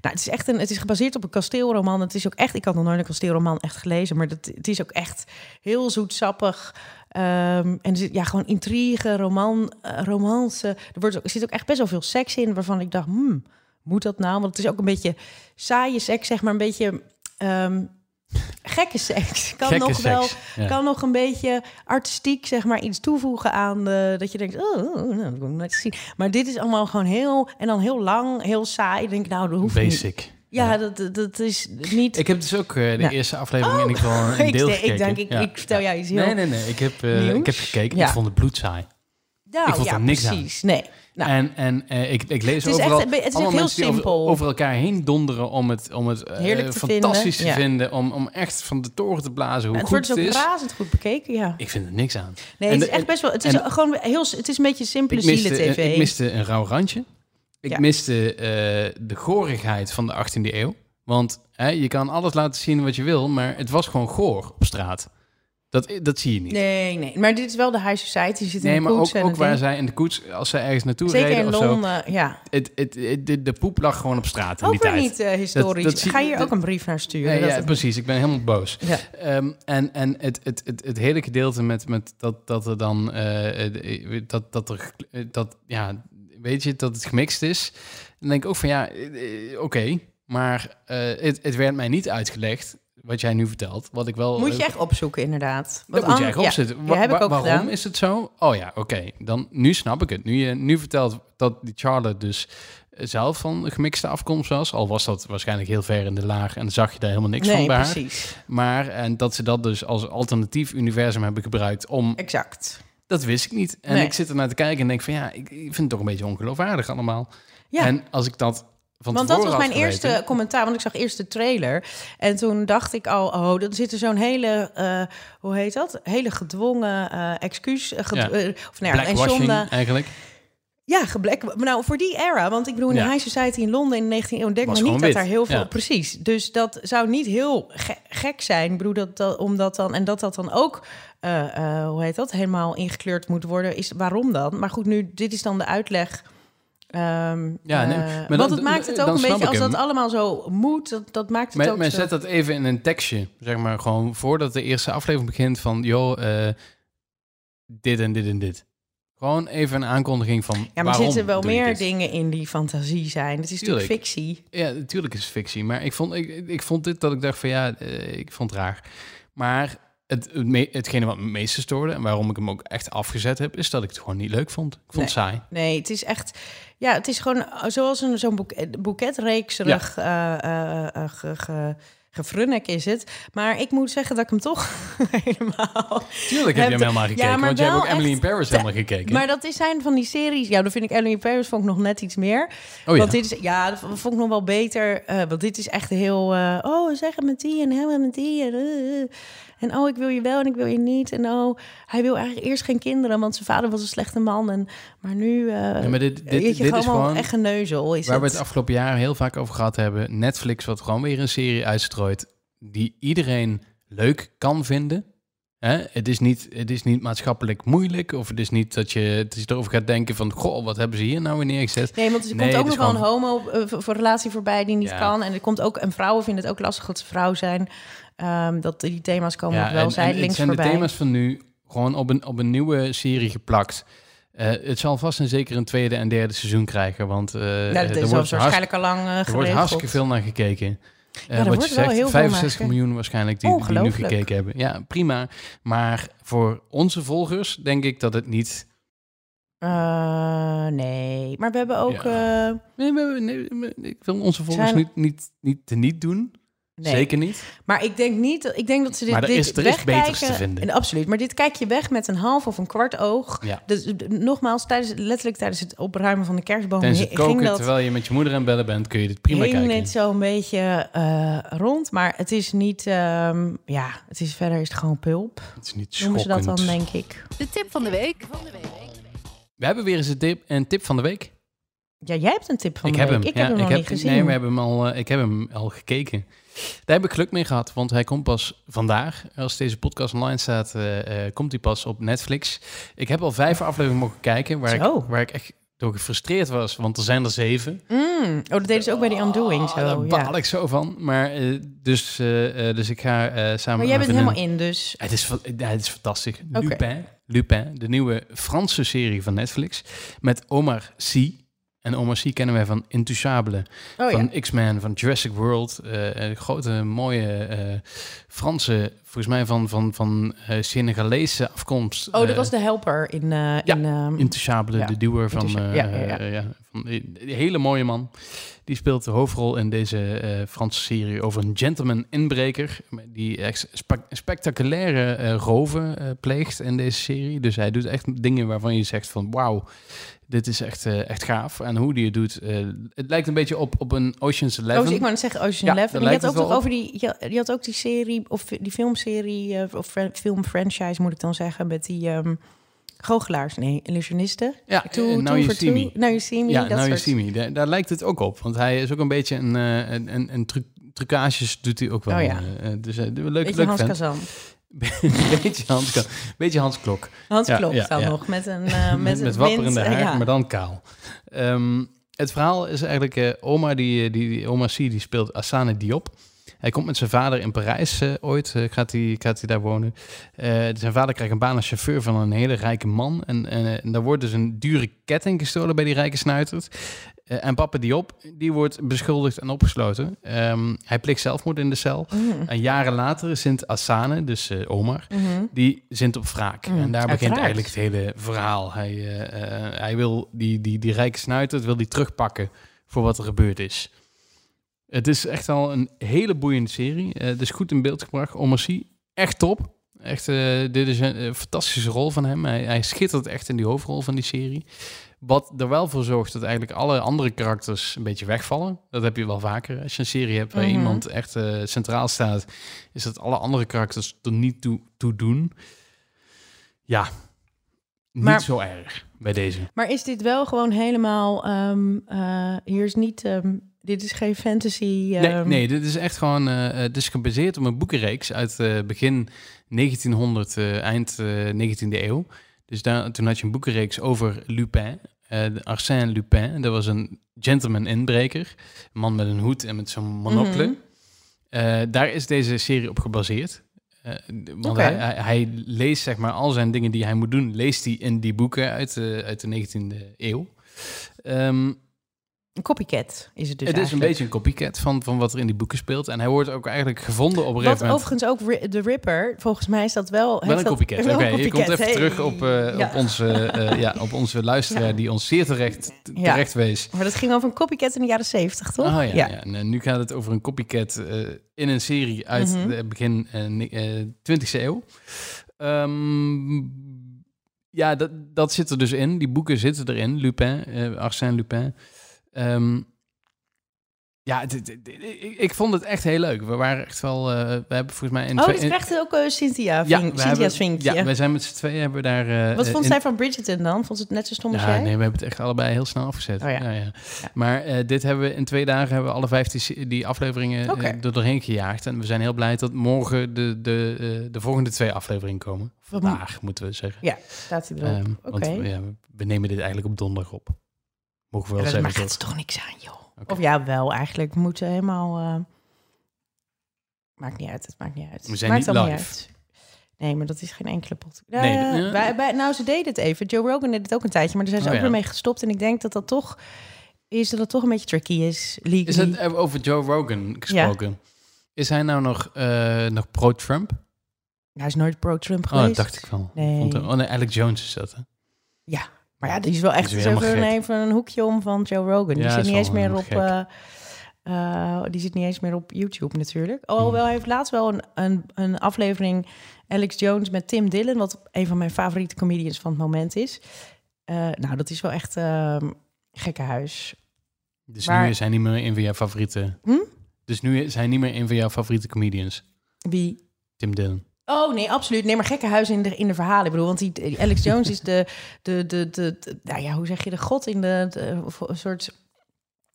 Nou, het is echt een, het is gebaseerd op een kasteelroman. Het is ook echt, ik had nog nooit een kasteelroman echt gelezen, maar dat, het is ook echt heel zoetsappig. Ehm, en er zit ja, gewoon intrigue, roman, eh, romance. Er, wordt ook, er zit ook echt best wel veel seks in, waarvan ik dacht, hmm, moet dat nou? Want het is ook een beetje saaie seks, zeg maar, een beetje ehm, gekke seks. Kan Gekke nog wel, ja. kan nog een beetje artistiek, zeg maar, iets toevoegen aan de, dat je denkt, oh, oh, nou, dat wil ik net zien. Maar dit is allemaal gewoon heel, en dan heel lang, heel saai. Ik denk, nou, dat hoeft niet. Basic. Ja, dat, dat, is niet... Ik heb dus ook eh, de Ja. eerste aflevering in ieder geval een ik, deel denk- gekeken. ik denk, ik, Ja. ik vertel jou iets heel... Nee, nee, nee. Ik heb, nieuws. ik heb gekeken. Ja. Ik vond het bloedsaai. Nou, ik vond ja, er niks aan. precies. Nee. Nou, En, en eh, ik, ik lees Het overal echt- het is allemaal heel mensen die over, simpel. over elkaar heen donderen om het, om het eh, te fantastisch vinden, te ja. vinden. Om, om echt van de toren te blazen hoe het goed wordt het ook is. razend goed bekeken, ja. Ik vind er niks aan. Nee, En het is echt best wel... Het is gewoon heel... Het is een beetje simpele Ik miste, zielen-tv. ik miste een rauw randje. Ik Ja. miste eh, de gorigheid van de 18e eeuw. Want hè, je kan alles laten zien wat je wil, maar het was gewoon goor op straat. Dat, dat zie je niet. Nee, nee. Maar dit is wel de high society. Je zit in de maar koets ook, en ook waar ding. zij in de koets, als zij ergens naartoe Zeker reden in of zo, Londen, ja. het, het, het- de, de poep lag gewoon op straat in Ook die tijd. niet eh, historisch. Dat- Ga je hier ook een brief naar sturen? Nee, ja, precies. Ik ben helemaal boos. Ja. Ehm, en en het, het, het, het hele gedeelte met, met dat, dat er dan, eh, dat, dat er, eh, dat, ja, weet je, dat het gemixt is. Dan denk ik ook van, ja, oké, maar het, het werd mij niet uitgelegd, wat jij nu vertelt. Wat ik wel... Moet je echt opzoeken, inderdaad. dat Want moet je echt opzetten. Ja, Wa- heb ik wa- ook waarom gedaan. is het zo? Oh ja, oké. Dan Nu snap ik het. Nu je nu vertelt dat die Charlotte dus zelf van gemixte afkomst was. Al was dat waarschijnlijk heel ver in de laag en zag je daar helemaal niks van bij haar. precies. Maar en dat ze dat dus als alternatief universum hebben gebruikt om... Exact. Dat wist ik niet. En Nee. ik zit er naar te kijken en denk van ja, ik, ik vind het toch een beetje ongeloofwaardig allemaal. Ja. En als ik dat Want dat was mijn eerste commentaar, want ik zag eerst de trailer. En toen dacht ik al, oh, dan zit er zo'n hele, eh, hoe heet dat? Hele gedwongen eh, excuus. eh, ged- Ja. of nou ja, en zonde. eigenlijk. Ja, geblek. Nou, voor die era, want ik bedoel, in Ja. de high society in Londen in de 19e eeuw, denk maar niet dat daar heel veel... Ja. Precies. Dus dat zou niet heel ge- gek zijn. Ik bedoel, dat, dat, omdat dan... En dat dat dan ook, hoe heet dat, helemaal ingekleurd moet worden. Is, waarom dan? Maar goed, nu, dit is dan de uitleg... Ehm, Ja, nee, eh, maar want dan- het maakt het ook een beetje, als dat allemaal zo moet, dat, dat maakt het Maar, ook maar zo. zet dat even in een tekstje, zeg maar, gewoon voordat de eerste aflevering begint van, joh, eh, dit en dit en dit. Gewoon even een aankondiging van ja, maar er zitten wel meer dit? dingen in die fantasie zijn. Het is natuurlijk Tuurlijk. fictie. Ja, natuurlijk is het fictie, maar ik vond, ik, ik vond dit dat ik dacht van ja, eh, ik vond het raar. Maar het, het hetgene wat me het meeste stoorde en waarom ik hem ook echt afgezet heb, is dat ik het gewoon niet leuk vond. Ik vond het saai. Nee, het is echt... Ja, het is gewoon eh, zoals een, zo'n boek, boeketreekserig eh eh, eh, ge, ge, gefrunnik is het. Maar ik moet zeggen dat ik hem toch helemaal... Tuurlijk heb je hem helemaal ja, gekeken, maar want jij hebt ook Emily in Paris helemaal gekeken. Maar dat is zijn van die series... Ja, dan vind ik Emily in Paris vond ik nog net iets meer. oh ja, Want dit is, ja, dat vond ik nog wel beter. eh, want dit is echt heel... eh, oh, zeg het met die en helemaal met die. En, eh, eh. En oh, ik wil je wel en ik wil je niet. En oh, hij wil eigenlijk eerst geen kinderen, want zijn vader was een slechte man. En, maar nu... eh Ja, maar dit, dit, je, dit is gewoon echt een neuzel. Is waar we het. het afgelopen jaar heel vaak over gehad hebben. Netflix wat gewoon weer een serie uitstrooit die iedereen leuk kan vinden. Hè? Het, is niet, het is niet maatschappelijk moeilijk of het is niet dat je, dat je erover gaat denken van... Goh, wat hebben ze hier nou weer neergezet? Nee, want er Nee, komt ook het nog is wel een homo eh, voor relatie voorbij die niet Ja. kan. En er komt ook en vrouwen vinden het ook lastig dat ze vrouw zijn. Ehm, dat die thema's komen nog wel zijdelings het zijn voorbij. de thema's van nu gewoon op een, op een nieuwe serie geplakt. Eh, het zal vast en zeker een tweede en derde seizoen krijgen, want ja, er dat is wordt, waarschijnlijk al lang eh, er wordt hartstikke veel naar gekeken. Eh, er wat wordt je zegt, heel veel naar 65 gekeken. miljoen waarschijnlijk die, die nu gekeken hebben. Ja, prima. Maar voor onze volgers denk ik dat het niet... Eh, nee, maar we hebben ook... Ja. eh, Nee, nee, nee, nee, ik wil onze volgers Zijn- niet, niet, niet te niet doen. Nee. Zeker niet. Maar ik denk niet, dat- ik denk dat ze dit, Maar er dit is- er is wegkijken. beters te vinden. En absoluut, maar dit kijk je weg met een half of een kwart oog. Ja. Dus nogmaals, tijdens, letterlijk tijdens het opruimen van de kerstboom het ging koken, dat, terwijl je met je moeder aan het bellen bent, kun je dit prima kijken. dit zo een beetje eh, rond. Maar het is niet, ehm, ja, het is verder is het gewoon pulp. Het is niet Noemen ze dat dan, schokkend. denk ik. De tip van de week. We hebben weer eens een tip, een tip van de week. Ja, jij hebt een tip van ik de heb week. hem. Ik ja, heb hem nog ik niet gezien. Nee, we hebben hem al, eh, ik heb hem al gekeken. Daar heb ik geluk mee gehad, want hij komt pas vandaag. Als deze podcast online staat, eh, eh, komt hij pas op Netflix. Ik heb al vijf afleveringen mogen kijken, waar, ik, waar ik echt door gefrustreerd was, want er zijn er zeven. Mm, oh, dat deden ze ook bij die Undoing Ah, zo. daar ja. baal ik zo van. Maar eh, dus, dus ik ga samen Maar jij bent helemaal in, dus... Het is, ja, het is fantastisch. Lupin, Lupin, de nieuwe Franse serie van Netflix. Met Omar Sy. En Omar Sy kennen wij van Intouchable, Oh ja. van X-Men, van Jurassic World. eh, een grote, mooie eh, Franse, volgens mij van, van, van eh, Senegalese afkomst. Oh, dat eh, was de helper in... ja, in ehm, Intouchable, ja. de duwer van, eh, ja, van die, die hele mooie man. Die speelt de hoofdrol in deze Franse serie over een gentleman inbreker die echt spe- spectaculaire roven pleegt in deze serie. Dus hij doet echt dingen waarvan je zegt van wauw, dit is echt, echt gaaf. En hoe die het doet, het lijkt een beetje op, op een Ocean's Oh, Eleven. dus ik wou net zeggen Ocean Ja, Eleven. En je had ook toch over die... Je, had ook die serie, of die filmserie, eh, of fran- filmfranchise moet ik dan zeggen, met die ehm goochelaars. Nee, illusionisten. ja, two Now You See. Me. Now You See Me, Ja, dat nou je soort. see me. Daar, daar lijkt het ook op. Want hij is ook een beetje een, eh, een, een, een truc, trucages doet hij ook wel. Oh ja. eh, dus uh, leuk, Beetje leuk Hans. Kazan. beetje Hans, beetje Hans Klok. Hans Ja, klopt ja, dan ja. nog, met een... eh, met, met, een met wapperende wind, haar, maar dan kaal. Ehm, het verhaal is eigenlijk, eh, oma, die, die, die, oma C, die speelt Asane Diop. Hij komt met zijn vader in Parijs eh, ooit, eh, gaat hij gaat hij daar wonen. Eh, zijn vader krijgt een baan als chauffeur van een hele rijke man. En, en, daar wordt dus een dure ketting gestolen bij die rijke snuiter. Eh, en papa Diop, die wordt beschuldigd en opgesloten. Ehm, hij pleegt zelfmoord in de cel. Mm. En jaren later zint Asane, dus eh, Omar, Mhm. die zint op wraak. Mm, en daar begint uiteraard. eigenlijk het hele verhaal. Hij, hij wil die, die, die rijke snuiter wil die terugpakken voor wat er gebeurd is. Het is echt al een hele boeiende serie. Eh, het is goed in beeld gebracht. Omar Sy, echt top. Echt, eh, dit is een, fantastische rol van hem. Hij, hij schittert echt in die hoofdrol van die serie. Wat er wel voor zorgt dat eigenlijk alle andere karakters een beetje wegvallen. Dat heb je wel vaker. Als je een serie hebt waar Mhm. iemand echt eh, centraal staat, is dat alle andere karakters er niet toe, toe doen. Ja, niet Maar- zo erg bij deze. Maar is dit wel gewoon helemaal... ehm, eh, hier is niet... ehm, dit is geen fantasy... Nee, ehm, nee, dit is echt gewoon. eh, het is gebaseerd op een boekenreeks uit eh, begin 1900, eh, eind eh 19e eeuw. Dus daar, toen had je een boekenreeks over Lupin, Arsène Lupin. Dat was een gentleman inbreker, een man met een hoed en met zo'n monocle. Mhm. Daar is deze serie op gebaseerd. Want hij, leest zeg maar al zijn dingen die hij moet doen, leest hij in die boeken uit, de uit de 19e eeuw. Ehm, Een copycat is het dus het is een beetje een copycat van, van wat er in die boeken speelt. En hij wordt ook eigenlijk gevonden op een Wat overigens ook Ri- de Ripper, volgens mij is dat wel... Wel een copycat. Oké, je komt even Hey. terug op, eh, Ja. op, onze, eh, ja, op onze luisteraar Ja. die ons zeer terecht, t- Ja. terecht wees. Maar dat ging over een copycat in de jaren zeventig, toch? Oh, ja, ja. En eh, nu gaat het over een copycat eh, in een serie uit Mhm. de begin eh, ni- eh, 20e eeuw. Ehm, ja, dat, dat zit er dus in. Die boeken zitten erin. Lupin, Arsène Lupin. Ehm, ja, ik, vond het echt heel leuk. We waren echt wel... eh, we hebben volgens mij... In Oh, dit krijgt ook eh, Cynthia. ja, Vink, Cynthia's vinkje. Ja, wij zijn met z'n tweeën hebben we daar... eh, Wat vond in- zij van Bridgerton dan? Vond ze het net zo stom als ja, jij? nee, we hebben het echt allebei heel snel afgezet. Oh ja. ja. Ja, Maar dit hebben we in twee dagen hebben we alle vijftien die afleveringen er doorheen gejaagd. En we zijn heel blij dat morgen de, de, de volgende twee afleveringen komen. Vandaag moeten we zeggen. Ja, staat hij erop. Oké. Want ja, we nemen dit eigenlijk op donderdag op. Mogen we wel dat zeggen. maakt toch? het toch niks aan, joh. Of ja, wel eigenlijk. We moeten helemaal... eh, Maakt niet uit, het maakt niet uit. We zijn maakt niet live. uit. Nee, maar dat is geen enkele pot. Nee, Eh, ja. bij, bij, nou, ze deden het even. Joe Rogan deed het ook een tijdje, maar daar zijn ze Oh, ook ja. weer mee gestopt. En ik denk dat dat toch is dat het toch een beetje tricky is. Legally. Is het over Joe Rogan gesproken? Is hij nou nog, eh, nog pro-Trump? Hij is nooit pro-Trump Oh, geweest. dat dacht ik wel. Nee. Vond hem- oh nee, Alex Jones is dat, hè? Ja, maar ja, die is wel echt is even, een hoekje om van Joe Rogan. Die zit niet eens meer op. eh, eh, die zit niet eens meer op YouTube natuurlijk. Hmm. Alhoewel hij heeft laatst wel een, een, een aflevering Alex Jones met Tim Dillon, wat een van mijn favoriete comedians van het moment is. Eh, nou, dat is wel echt ehm gekke huis. Dus Maar- nu is hij niet meer een van jouw favoriete... Hm? Dus nu is hij niet meer een van jouw favoriete comedians. Wie? Tim Dillon. Oh nee, absoluut. Nee, maar gekke huizen in de, in de verhalen. Ik bedoel, want die, Alex Jones is de, de, de, de, de- nou ja, hoe zeg je, de god in de, de- een soort...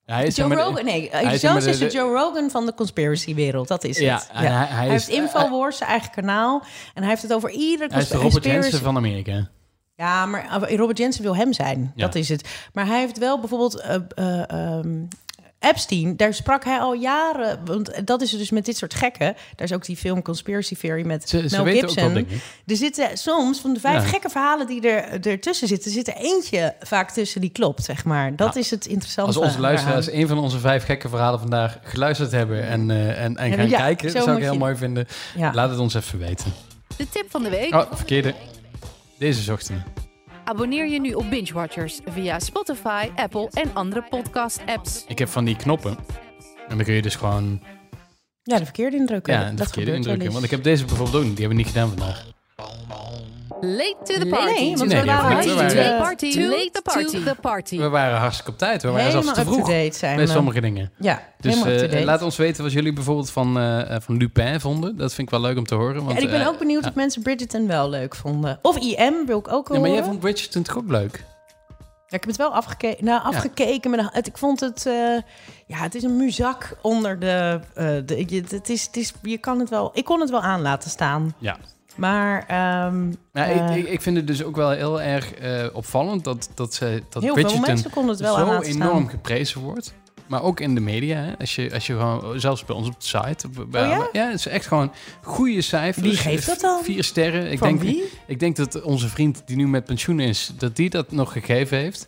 Hij is Joe maar Rogan, nee, hij Alex Jones is de de- Joe Rogan van de conspiracy-wereld. Dat is Ja, het. en hij- hij is- heeft Infowars, zijn eigen kanaal. En hij heeft het over iedere Hij is de Robert Jensen van Amerika. Ja, maar uh, Robert Jensen wil hem zijn. Ja. Dat is het. Maar hij heeft wel bijvoorbeeld... eh, eh, ehm, Epstein, daar sprak hij al jaren... Want dat is dus met dit soort gekken. Daar is ook die film Conspiracy Theory met Ze, ze Mel ook Gibson. wel. Er zitten soms van de vijf Ja. gekke verhalen die er ertussen zitten... zit er eentje vaak tussen die klopt, zeg maar. Dat Nou, is het interessante Als onze luisteraars een van onze vijf gekke verhalen vandaag geluisterd hebben en, eh, en, en gaan ja, kijken, dat zou ik heel je- mooi vinden. Ja. Laat het ons even weten. De tip van de week. Oh, verkeerde. Deze zochten we. Abonneer je nu op Binge Watchers via Spotify, Apple en andere podcast-apps. Ik heb van die knoppen. En dan kun je dus gewoon Ja, de verkeerde indrukken. ja, dat de verkeerde indrukken. Want ik heb deze bijvoorbeeld ook niet. Die hebben we niet gedaan vandaag. Late to the Nee, party. want Nee, we waren hebben we niet. hartstikke waren- party. to- Late the party. the party. We waren hartstikke op tijd. We waren zelfs te vroeg zijn we. sommige dingen. Ja, Dus eh, laat ons weten wat jullie bijvoorbeeld van, eh, eh, van Lupin vonden. Dat vind ik wel leuk om te horen. Want, en ik ben ook benieuwd ja. of mensen Bridgerton wel leuk vonden. Of IM wil ik ook wel Ja, maar jij vond Bridgerton toch ook leuk? Ja, ik heb het wel afgekeken. Nou, afgekeken. Maar het, ik vond het... eh, ja, het is een muzak onder de... eh, de je, het is, het is, je kan het wel... Ik kon het wel aan laten staan. Ja. Maar... ehm, Ja, eh, ik, ik, vind het dus ook wel heel erg eh, opvallend dat, dat, ze, dat heel veel Bridgerton mensen konden het wel aan zo enorm geprezen wordt. Maar ook in de media. Hè? Als, je, als je gewoon, zelfs bij ons op de site. Bij, Oh ja? het is echt gewoon goede cijfers. Wie geeft dat dan? Vier sterren. Ik Van denk, wie? ik denk dat onze vriend die nu met pensioen is, dat die dat nog gegeven heeft.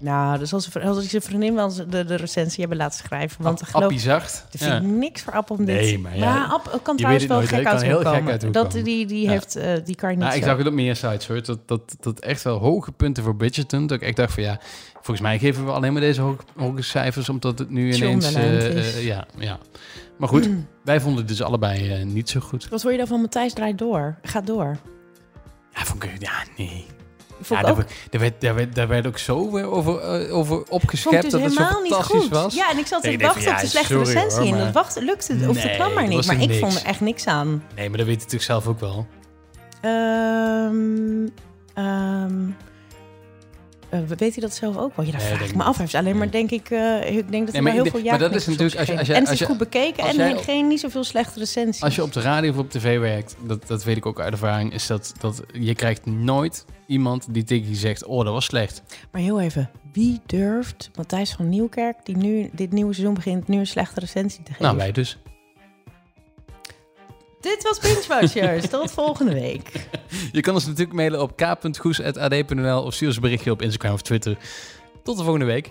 Nou, dus als, als ik zijn vriendin wel de, de recensie hebben laten schrijven. Want ik geloof... Appie zacht. Dat vind Ja. niks voor App om dit. Nee, maar ja, App kan trouwens wel nooit, gek uit heel gek uit Dat, die, die, Ja. heeft, eh, die kan niet Nou, ik zag het op meer sites hoor. Dat, dat, dat echt wel hoge punten voor Bridgerton. Dat ik echt dacht van ja, volgens mij geven we alleen maar deze hoge, hoge cijfers omdat het nu ineens. Eh, ja, ja. Maar goed, wij vonden het dus allebei niet zo goed. Wat vond je dan van Matthijs draait door? Gaat door. Ja, vond ik, ja nee. Vond Ja, het daar, ook werd- daar, werd, daar, werd, daar werd ook zo weer over, eh, over opgeschept het dus dat het zo helemaal niet fantastisch goed. was. Ja, en ik zat Nee, te wachten van, op de slechte sorry, recensie. hoor, en dat wacht, lukte, of Nee, dat kwam maar niet. Maar ik niks. vond er echt niks aan. Nee, maar dat weet je natuurlijk zelf ook wel. Ehm ehm eh, weet hij dat zelf ook wel? Ja, dat Nee, vraag ik me af. Hij heeft alleen maar, denk ik, eh, ik denk dat hij heel veel denk- maar dat is natuurlijk als je- als je- En het is je- goed bekeken en jij- geen niet zoveel slechte recensies. Als je op de radio of op tv werkt, dat, dat weet ik ook uit ervaring, is dat, dat je krijgt nooit iemand die tegen je zegt, oh, dat was slecht. Maar heel even, wie durft Matthijs van Nieuwkerk, die nu dit nieuwe seizoen begint, nu een slechte recensie te geven? Nou, wij dus. Dit was Binge. Tot volgende week. Je kan ons natuurlijk mailen op k.goes.ad.nl of stuur ons berichtje op Instagram of Twitter. Tot de volgende week.